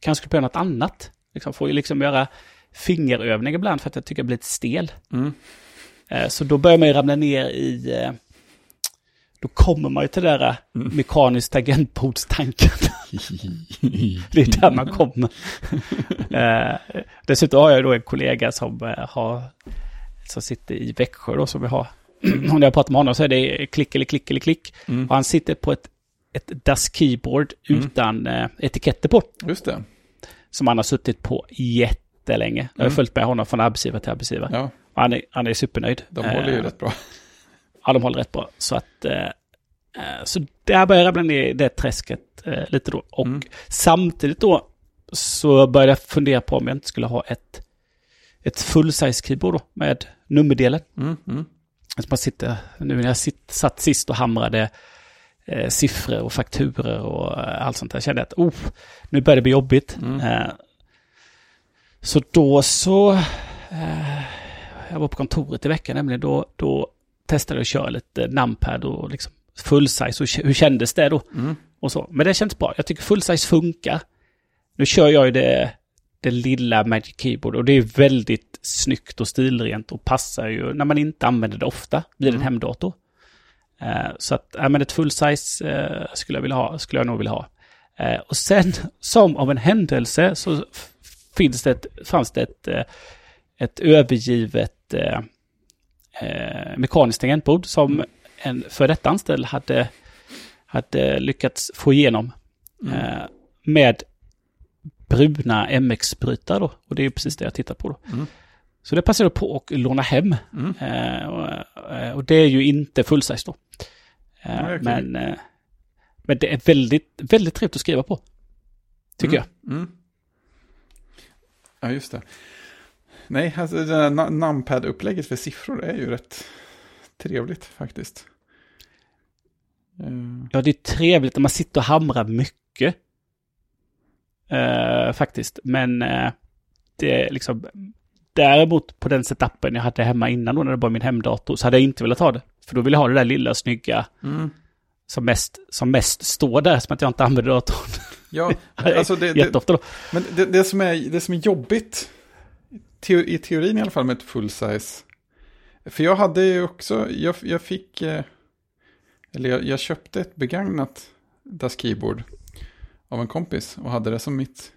kanske skulle pröva något annat. Liksom, får ju liksom göra fingerövning ibland för att jag tycker jag blir lite stel. Mm. Eh, så då börjar man ju ramla ner i, eh, då kommer man ju till det där eh, Mm. mekaniskt tangentbordstanken. Det är där man kommer. dessutom har jag då en kollega som har som sitter i Växjö då som vi har. Och när jag pratar med honom så är det klick eller klick eller klick. Mm. Och han sitter på ett, ett DAS keyboard Mm. utan etiketter på. Just det. Som han har suttit på jättelänge. Jag har Mm. följt med honom från arbetsgivare till arbetsgivare. Ja, Och han, är, han är supernöjd. de håller ju Eh, rätt bra. Ja, de håller rätt bra. Så att... Eh, eh, så där börjar jag ramla ner i det träsket lite då. Och Mm. samtidigt då så började jag fundera på om jag inte skulle ha ett, ett full-size keyboard då med nummerdelen. Mm. Mm. Alltså man sitter, nu när jag sitt, satt sist och hamrade eh, siffror och fakturer och allt sånt där, kände jag att oh, nu börjar det bli jobbigt. Mm. Eh, så då så, eh, jag var på kontoret i veckan nämligen, då, då testade jag att köra lite numpad och liksom full size. Och hur kändes det då? Mm. Och så. Men det känns bra. Jag tycker full size funkar. Nu kör jag ju det, det lilla Magic Keyboard och det är väldigt snyggt och stilrent och passar ju när man inte använder det ofta vid en Mm. hemdator. Eh, så att, ja men ett full size eh, skulle jag vilja ha, skulle jag nog vilja ha. Eh, och sen, som av en händelse, så finns det ett, fanns det ett, eh, ett övergivet eh, eh, mekaniskt tangentbord som en för detta anställd hade, hade lyckats få igenom Mm. eh, med bruna MX-brytare då. Och det är ju precis det jag tittar på då. Mm. Så det passade jag på att låna hem. Mm. Eh, och, eh, och det är ju inte full size då. Eh, Nej, men, men det är väldigt, väldigt trevligt att skriva på. Tycker mm. Ja, just det. Nej, alltså det där na- numpad-upplägget för siffror är ju rätt trevligt faktiskt. Eh. Ja, det är trevligt när man sitter och hamrar mycket. Eh, faktiskt. Men eh, det är liksom... Däremot på den setupen jag hade hemma innan då när det var min hemdator så hade jag inte velat ha det. För då ville jag ha det där lilla snygga Mm. som mest, som mest står där som att jag inte använder datorn. Ja, alltså det, Jätteofta då. men det, det, som är, det som är jobbigt, teo, i teorin i alla fall med ett full size, för jag hade ju också, jag, jag fick, eh, eller jag, jag köpte ett begagnat Das Keyboard av en kompis och hade det som mitt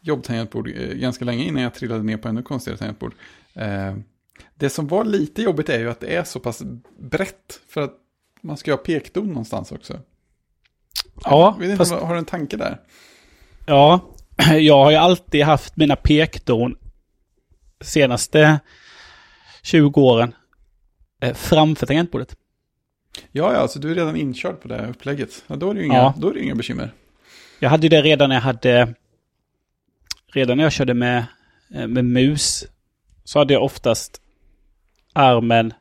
jobbtangentbord eh, ganska länge innan jag trillade ner på ännu konstigare tangentbord. Eh, det som var lite jobbigt är ju att det är så pass brett för att man ska ha pekdon någonstans också. Ja, inte, fast, om- Har du en tanke där? ja, jag har ju alltid haft mina pekdon senaste 20 åren eh, framför tangentbordet. Ja, ja, alltså du är redan inkörd på det här upplägget. Ja, då är det inga, Ja. då är det inga bekymmer. Jag hade ju det redan när jag hade... Redan när jag körde med, eh, med mus så hade jag oftast armen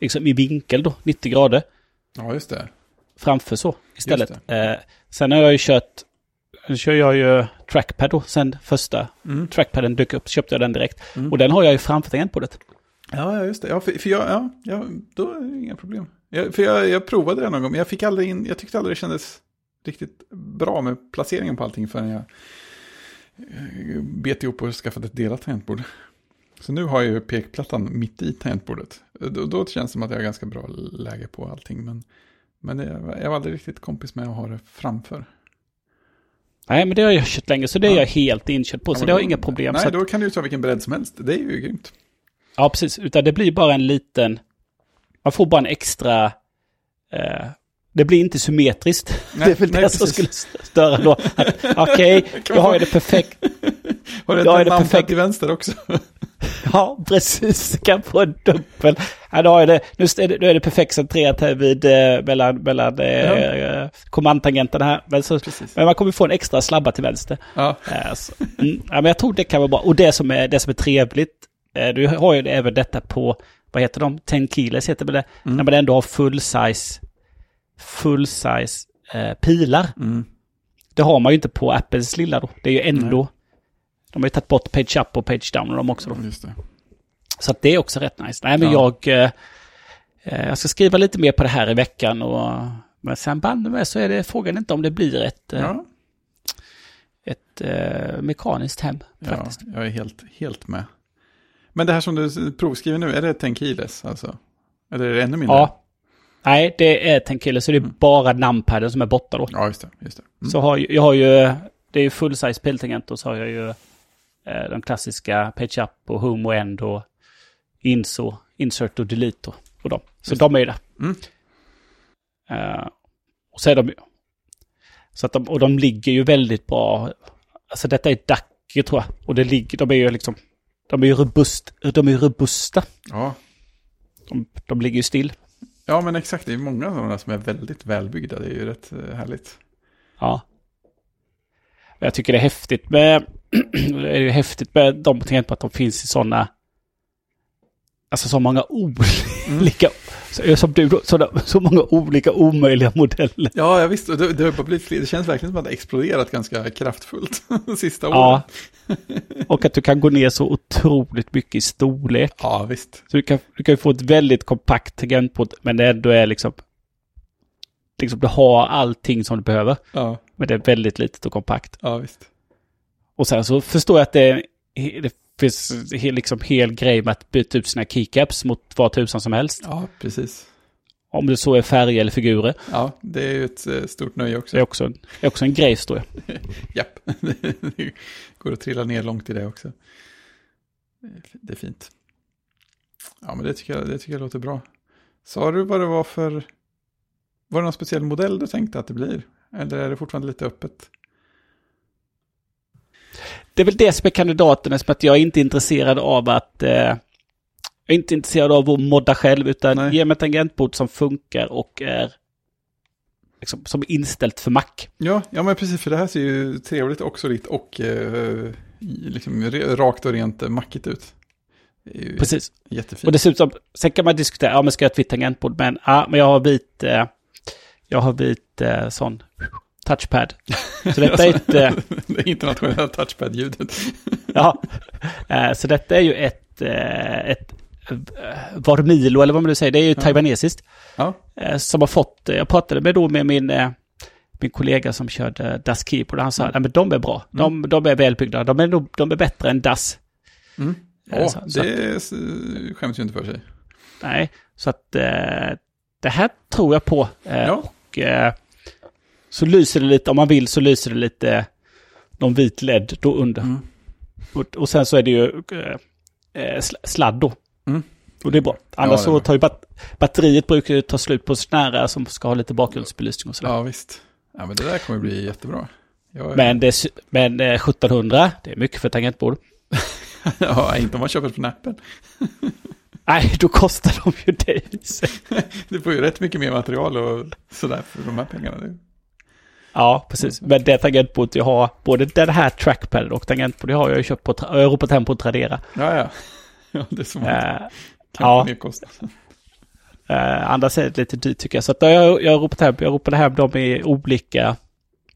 liksom i vinkel då, 90 grader. Ja, just det. Framför så istället. Eh, sen har jag ju kört, nu kör jag ju trackpad då, sen första Mm. trackpaden dök upp, köpte jag den direkt. Mm. Och den har jag ju framför tangentbordet. Ja, ja, just det. Ja, för, för jag, ja, ja, då är det inga problem. Jag, för jag, jag provade det någon gång, men jag fick aldrig in, jag tyckte aldrig det kändes riktigt bra med placeringen på allting förrän jag eh, bet ihop och skaffade ett delat tangentbord. Så nu har jag ju pekplattan mitt i tangentbordet. Då, då känns det som att jag har ganska bra läge på allting, men, men jag var aldrig riktigt kompis med att ha det framför. Nej, men det har jag kört länge, så det är Ja. jag helt inkörd på. Ja, så det har då- inga problem. Nej, att, då kan du ju ta vilken bredd som helst. Det är ju grymt. Ja, precis. Utan det blir bara en liten... Man får bara en extra... Eh, det blir inte symmetriskt. Nej, det är väl nej, det som precis. skulle störa då. Okej, jag man har få- det perfekt. Har du ett namn perfekt? till vänster också? Ja, precis. Kan få en dubbel. Ja, då är det, nu är det, perfekt centrerat här vid eh, mellan, mellan eh, eh, kommandtangenterna här. Men, så, men man kommer få en extra slabba till vänster. Ja, Eh, så, mm, ja, men jag tror det kan vara bra. Och det som är, det som är trevligt, eh, du har ju även detta på, vad heter de, 10 kilos heter det, Mm. när man ändå har full size, full size eh, pilar. mm. Det har man ju inte på Apples lilla då. Det är ju ändå, de har ju tagit bort page up och page down och de också då. just det. Så det är också rätt nice. Nej men Ja. jag, eh, eh, jag ska skriva lite mer på det här i veckan och men sen bandet med så är det frågan inte om det blir ett, eh, Ja, ett eh, mekaniskt hem ja, faktiskt. jag är helt, helt med. Men det här som du provskriver nu, är det Tenkiles alltså? Eller är det ännu mindre? Ja. Nej, det är Tenkille, så det är bara numpaden som är borta då. Ja, just det. Just det. Mm. Så har jag har ju, det är ju full size piltangent och så har jag ju eh, de klassiska page up och home och end och inso, insert och delete och, och dem. Så Just de är ju där. Mm. Eh, och så är de ju, så att de, och de ligger ju väldigt bra. Alltså detta är Dacke tror jag. Och det ligger, de är ju liksom, de är ju robust, de är robusta. Ja. De, de ligger ju still. ja, men exakt. Det är många sådana som är väldigt välbyggda. Det är ju rätt eh, härligt. Ja. Jag tycker det är häftigt med, det är ju häftigt med de på att de finns i sådana, alltså så många olika, så, som du så, så många olika omöjliga modeller. Ja, jag visst. Och Det, det, har blivit det känns verkligen som att det har exploderat ganska kraftfullt de sista åren. Ja. Och att du kan gå ner så otroligt mycket i storlek. ja visst. Så du kan, du kan få ett väldigt kompakt tangentbord, men det ändå är liksom, liksom du har allting som du behöver. Ja, Men det är väldigt litet och kompakt. ja visst. Och sen så förstår jag att det, det finns liksom hel grej med att byta ut sina keycaps mot vad tusan som helst. Ja, precis. Om det så är färger eller figurer. Ja, det är ju ett eh, stort nöje också. Det är också en, är också en grej, förstår jag. Japp, det går att trilla ner långt i det också. Det är fi- Det är fint. Ja, men det tycker jag, det tycker jag låter bra. Sa du vad det var för... Var det någon speciell modell du tänkte att det blir? Eller är det fortfarande lite öppet? Det är väl det som är kandidaten, som att jag är inte intresserad av att... Eh, jag är inte intresserad av att modda själv, utan Nej. ge mig ett tangentbord som funkar och är liksom, som är inställt för Mac. Ja, ja, men precis, för det här ser ju trevligt och solitt och eh, liksom rakt och rent mackigt ut. Är Precis. jättefint. Och dessutom, sen kan man diskutera, ja men ska jag ha ett vitt tangentbord? Men, ja, men jag har vit, eh, jag har vit eh, sån touchpad. Så detta är ett, eh, det internationella touchpad-ljudet. ja, eh, så detta är ju ett, eh, ett Varmilo, eller vad man nu säger, det är ju Ja. taiwanesiskt. Ja, Som har fått, jag pratade med då med min, min kollega som körde Das Keyboard, och han sa, Mm. nej men de är bra, de, de är välbyggda, de är, nog, de är bättre än Das. mm. Åh, så- så det skäms ju inte för sig. Nej, så att det här tror jag på. Ja. Och så lyser det lite, om man vill så lyser det lite någon vit LED då under. Mm. Och, och sen så är det ju eh, eh, sl- sladd då. Mm. Och det är bra. Annars är så bra. tar ju bat batteriet brukar ju ta slut på här som ska ha lite bakgrundsbelysning och sådär. Ja, visst. Ja, men det där kommer bli jättebra. Jag, Men, det, är men eh, 1700, det är mycket för tangentbord. ja, inte om man köper från appen. Nej, då kostar de ju det. Du får ju rätt mycket mer material och sådär för de här pengarna. nu. Ja, precis. Men det tangentbordet jag har, både den här trackpaden och tangentbordet har jag ju köpt på, hem på Tradera. Ja, ja. ja det är som att kan ja. eh, andra är det lite dyrt tycker jag. Så att jag, jag, ropat hem, jag ropade hem dem i olika,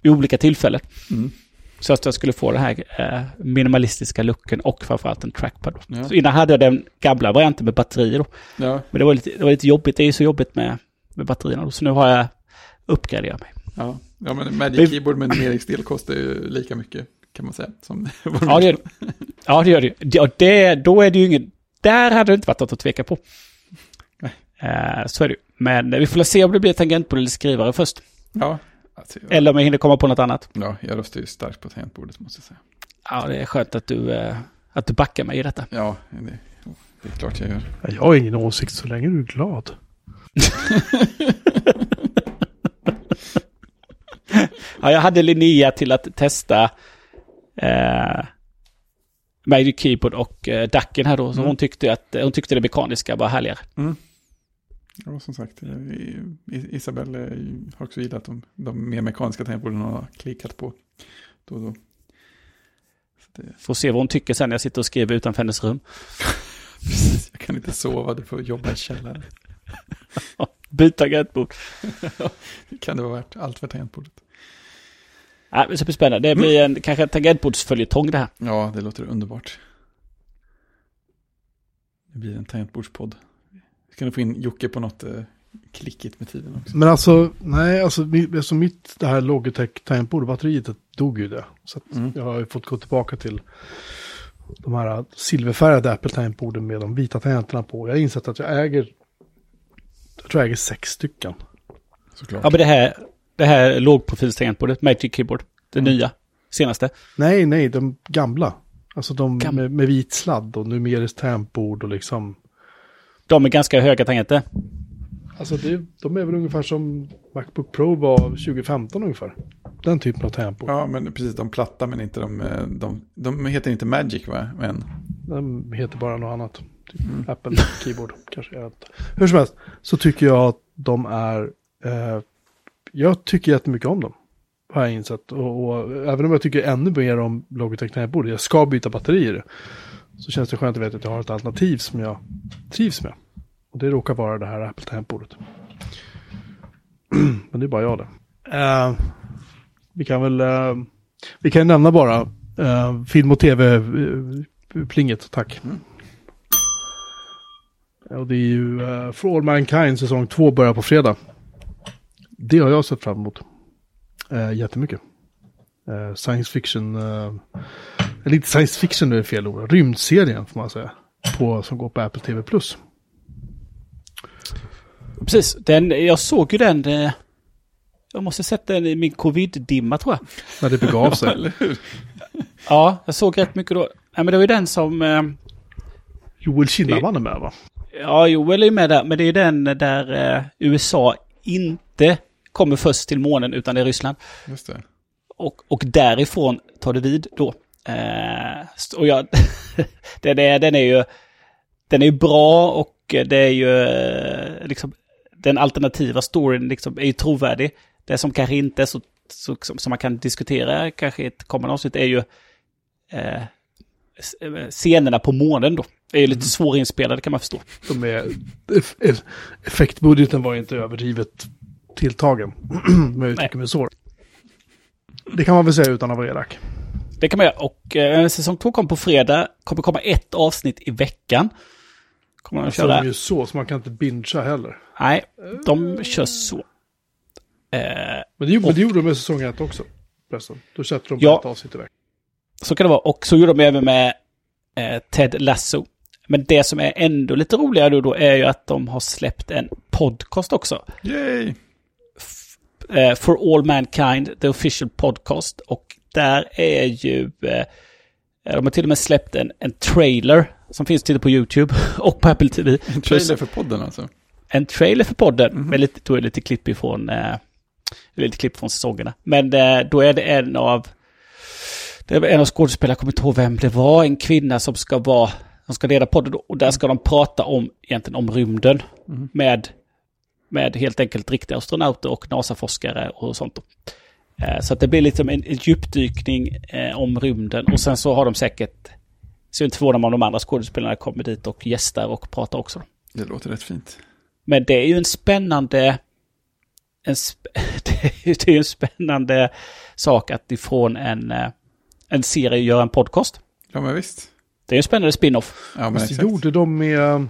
i olika tillfällen. Mm. Så att jag skulle få den här eh, minimalistiska looken och framförallt en trackpad. Ja. Så innan hade jag den gamla varianten med batterier då. Ja, Men det var lite, det var lite jobbigt. Det är ju så jobbigt med, med batterierna då. Så nu har jag uppgraderat mig. ja. Ja men Magic Vi- Keyboard med numeringsdel kostar ju lika mycket kan man säga. Som Ja, det gör det. Ja, det gör det. Ja, det. Då är det ju ingen... Där hade det inte varit något att tveka på. Nej. Eh, så är det. Men vi får se om det blir tangentbord eller skrivare först. Ja, alltså, ja. Eller om jag hinner komma på något annat. ja, jag röstar ju starkt på tangentbordet måste jag säga. Ja, det är skönt att du, eh, att du backar mig i detta. Ja, det, det är klart jag gör. Ja, Jag har ingen åsikt så länge du är glad. Ja, jag hade Linnea till att testa eh, Magic Keyboard och eh, Dacken här då. Så Mm. hon, tyckte att, hon tyckte det mekaniska var härligare. Ja, som sagt, eh, Isabelle eh, har också gillat de, de mer mekaniska tangentborden och har klickat på då och då. Det, Får se vad hon tycker sen när jag sitter och skriver utanför hennes rum. precis, jag kan inte sova, du får jobba i källaren. Byta tangentbord. Kan det vara värt allt för tangentbordet? Ja, det superspännande. Det blir en, kanske en tangentbordsföljetong det här. Ja, det låter underbart. Det blir en tangentbordspodd. Ska ni få in Jocke på något eh, klickigt med tiden också? Men alltså, nej, alltså, alltså mitt det här Logitech tangentbord, batteriet det dog ju det. Så att Mm. jag har ju fått gå tillbaka till de här silverfärgade Apple tangentborden med de vita tangenterna på. Jag har insett att jag äger, jag tror jag äger sex stycken. Såklart. Ja, men det här, det här lågprofilstangentbordet, Magic Keyboard, det Mm. nya, senaste. Nej, nej, de gamla. Alltså de Gam- med, med vit sladd och numeriskt tangentbord och liksom. De är ganska höga tangenter. Alltså det, de är väl ungefär som Macbook Pro var 2015 ungefär. Den typen av tangentbord. Ja, men precis, de platta men inte de, eh, de, de heter inte Magic va? Men, Den heter bara något annat. Typ Mm. Apple Keyboard kanske. Hur som helst så tycker jag att de är... Eh, jag tycker jättemycket om dem. Har jag insett. Och, och även om jag tycker ännu mer om Logitech tangentbord. Jag ska byta batterier. Så känns det skönt att veta att jag har ett alternativ som jag trivs med. Och det råkar vara det här Apple tangentbordet. Men det är bara jag det. Eh, vi kan väl... Eh, vi kan nämna bara eh, film och tv-plinget, tack. Mm. Och det är ju uh, For All Mankind säsong 2 börjar på fredag. Det har jag sett fram emot. Uh, jättemycket. Uh, science fiction, uh, eller inte science fiction nu är fel ord, rymdserien får man säga. På, som går på Apple TV+. Plus. Precis, den, jag såg ju den... Eh, jag måste sett den i min covid-dimma tror jag. När det begav sig. Ja, jag såg rätt mycket då. Nej, men det var ju den som... Eh, Joel Kinnaman är med va? ja, Joel är ju med där, men det är ju den där eh, USA inte kommer först till månen utan det är Ryssland. Just det. Och, och därifrån tar det vid då. Eh, och jag, den, är, den är ju den är ju bra och det är ju eh, liksom den alternativa storyn liksom är ju trovärdig. Det som kanske inte är så, så som, man kan diskutera kanske i ett kommande avsnitt är ju eh, eh, scenerna på månen då. Är ju lite svårinspelade kan man förstå. De är, eff, eff, effektbudgeten var inte överdrivet tilltagen. Om jag uttrycker mig så. Det kan man väl säga utan att vara elak. Det kan man göra. Och eh, säsong två kom på fredag. Kommer komma ett avsnitt i veckan. Kommer de Så köra. de är ju så, så man kan inte bingea heller. Nej, de kör så. Eh, Men det, gjorde- Och- det gjorde de med säsong ett också. Förresten. Då sätter de Ja. ett avsnitt i veckan. så kan det vara. Och så gjorde de även med eh, Ted Lasso. Men det som är ändå lite roligare då, då är ju att de har släppt en podcast också. Yay! Eh, For All Mankind, the official podcast. Och där är ju... Eh, de har till och med släppt en, en trailer som finns till på YouTube och på Apple TV. En trailer för podden alltså. en trailer för podden. Med lite, då är det lite klipp ifrån, eh, lite klipp från säsongerna. Men eh, då är det en av, det är en av skådespelarna, jag kommer inte ihåg vem det var, en kvinna som ska vara, som ska leda podden. Och där ska de prata om, egentligen om rymden. Mm. Med, med helt enkelt riktiga astronauter och NASA-forskare och sånt. Eh, så att det blir lite som en, en djupdykning eh, om rymden. Och sen så har de säkert, så inte förvånad om de andra skådespelarna kommer dit och gästar och pratar också. Det låter rätt fint. Men det är ju en spännande... En sp det är ju en spännande sak att ifrån en, eh, en serie gör en podcast. Ja, men visst. Det är en spännande spin-off. Ja, men Fast exakt. gjorde de med...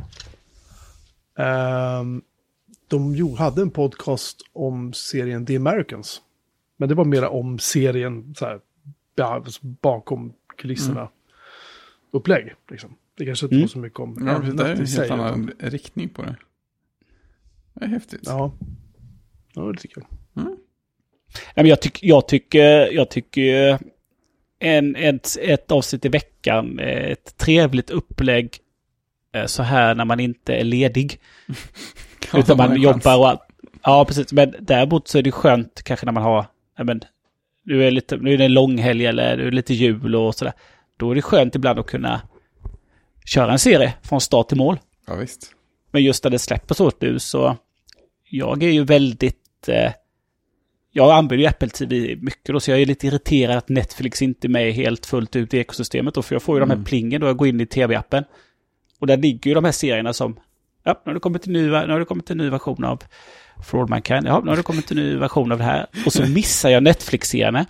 ehm, de hade en podcast om serien The Americans. Men det var mera om serien så här, alltså bakom kulisserna. Upplägg, liksom. Det kanske inte Mm. var så mycket om Ja, det är en helt annan riktning på det. Det är häftigt. Ja. Ja, det tycker jag. Nej, men jag, tyck, jag tycker, jag tycker en, ett, ett avsnitt i veckan, eh, ett trevligt upplägg eh, så här när man inte är ledig. Ja, utan man jobbar och allt. Ja, precis. Men däremot så är det skönt kanske när man har, ja, men, nu är, lite, nu är det en långhelg eller nu är lite jul och sådär. Då är det skönt ibland att kunna köra en serie från start till mål. Ja, visst. Men just när det släpper så nu så jag är ju väldigt... Eh, jag använder ju Apple TV mycket då, så jag är lite irriterad att Netflix inte är med helt fullt ut i ekosystemet då, för jag får ju de här Mm. plingen då jag går in i tv-appen. Och där ligger ju de här serierna som, ja, nu har det kommit en ny, nu har det kommit en ny version av For All Mankind, ja, nu har det kommit en ny version av det här. Och så missar jag Netflix-serierna.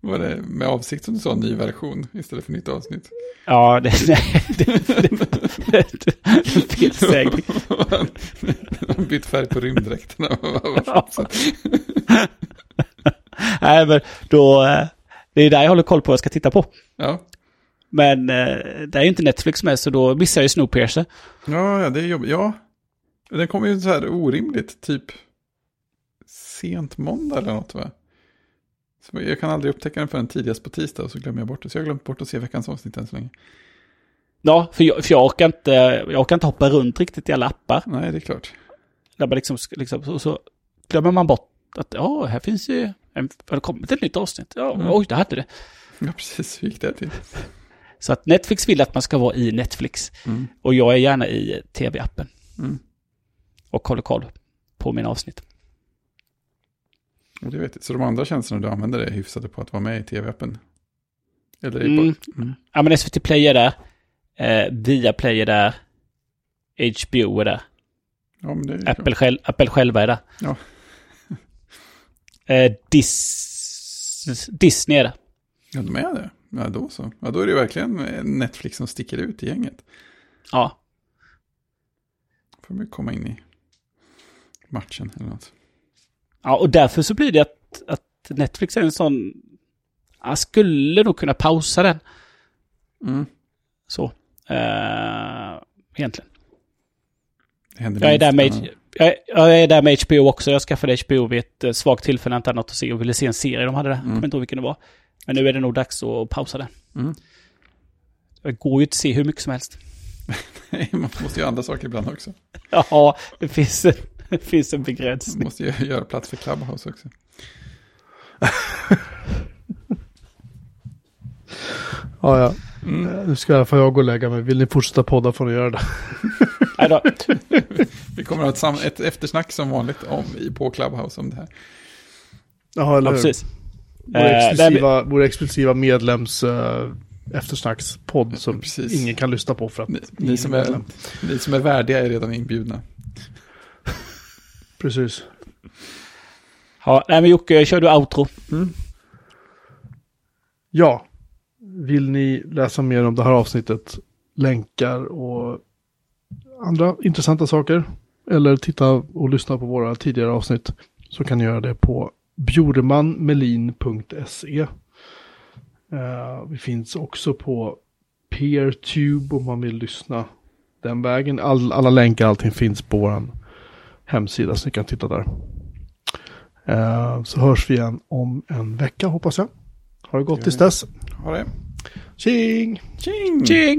Var det med avsikt som du sa ny version istället för nytt avsnitt? Ja, det, nej, det, det, det, felsägning. De bytt färg på rymddräkterna. Ja. Nej, men då... eh, Det är där jag håller koll på vad jag ska titta på. ja. Men eh, det är ju inte Netflix med, så då missar jag ju Snowpiercer. Ja, ja, det är jobbigt. Ja, den kommer ju så här orimligt, typ sent måndag eller något va? Så jag kan aldrig upptäcka den förrän tidigast på tisdag och så glömmer jag bort det. Så jag har glömt bort att se veckans avsnitt än så länge. Ja, för jag, för jag, orkar inte, jag orkar inte hoppa runt riktigt i alla appar. Nej, det är klart. Där man liksom, liksom, så, så glömmer man bort att ja, här finns ju, en, har det kommit ett nytt avsnitt? Ja, Mm. oj, det hade det. Ja, precis. Hur gick det till? Så att Netflix vill att man ska vara i Netflix. Mm. Och jag är gärna i tv-appen. Mm. Och håller koll på mina avsnitt. Och det vet jag. Så de andra tjänsterna du använder är hyfsade på att vara med i tv-appen? Eller Mm. Mm. Ja, men SVT Play är där. Eh, Viaplay är där. HBO är där. Ja, men det är Apple, själv, Apple själva är där. Ja. Eh, Dis, Disney är där. Ja, de är det. Ja, då så. Ja, då är det verkligen Netflix som sticker ut i gänget. Ja. Får vi komma in i matchen eller något. Ja, och därför så blir det att, att Netflix är en sån... Jag skulle nog kunna pausa den. Mm. Så. Eh, egentligen. Jag är, där med, jag, jag är där med HBO också. Jag skaffade HBO vid ett eh, svagt tillfälle, inte något att se och ville se en serie de hade där. Jag kommer inte ihåg vilken det var. Men nu är det nog dags att pausa den. Mm. Det går ju inte att se hur mycket som helst. Nej, man måste ju andra saker ibland också. Ja, det finns, det finns en Man begränsning. måste ju göra plats för Clubhouse också. Ja, ja. Mm. Nu ska alla fall jag gå och lägga mig. Vill ni fortsätta podda får ni göra det. Nej då. Vi kommer att ha ett, ett eftersnack som vanligt om, i, på Clubhouse om det här. Jaha, eller Ja, hur? precis. Vår Eh, exklusiva, vår exklusiva medlems uh, eftersnackspodd som Precis. ingen kan lyssna på för att Ni, ni, som är ni som är värdiga är redan inbjudna. Precis. Ja, nej men Jocke, kör du outro? Ja, vill ni läsa mer om det här avsnittet, länkar och andra intressanta saker eller titta och lyssna på våra tidigare avsnitt så kan ni göra det på bjurmanmelin.se. Eh, vi finns också på PeerTube om man vill lyssna den vägen. All, alla länkar, allting finns på vår hemsida så ni kan titta där. Eh, så hörs vi igen om en vecka hoppas jag. Ha det gott tills dess. Ha det. Tjing! Tjing! Tjing!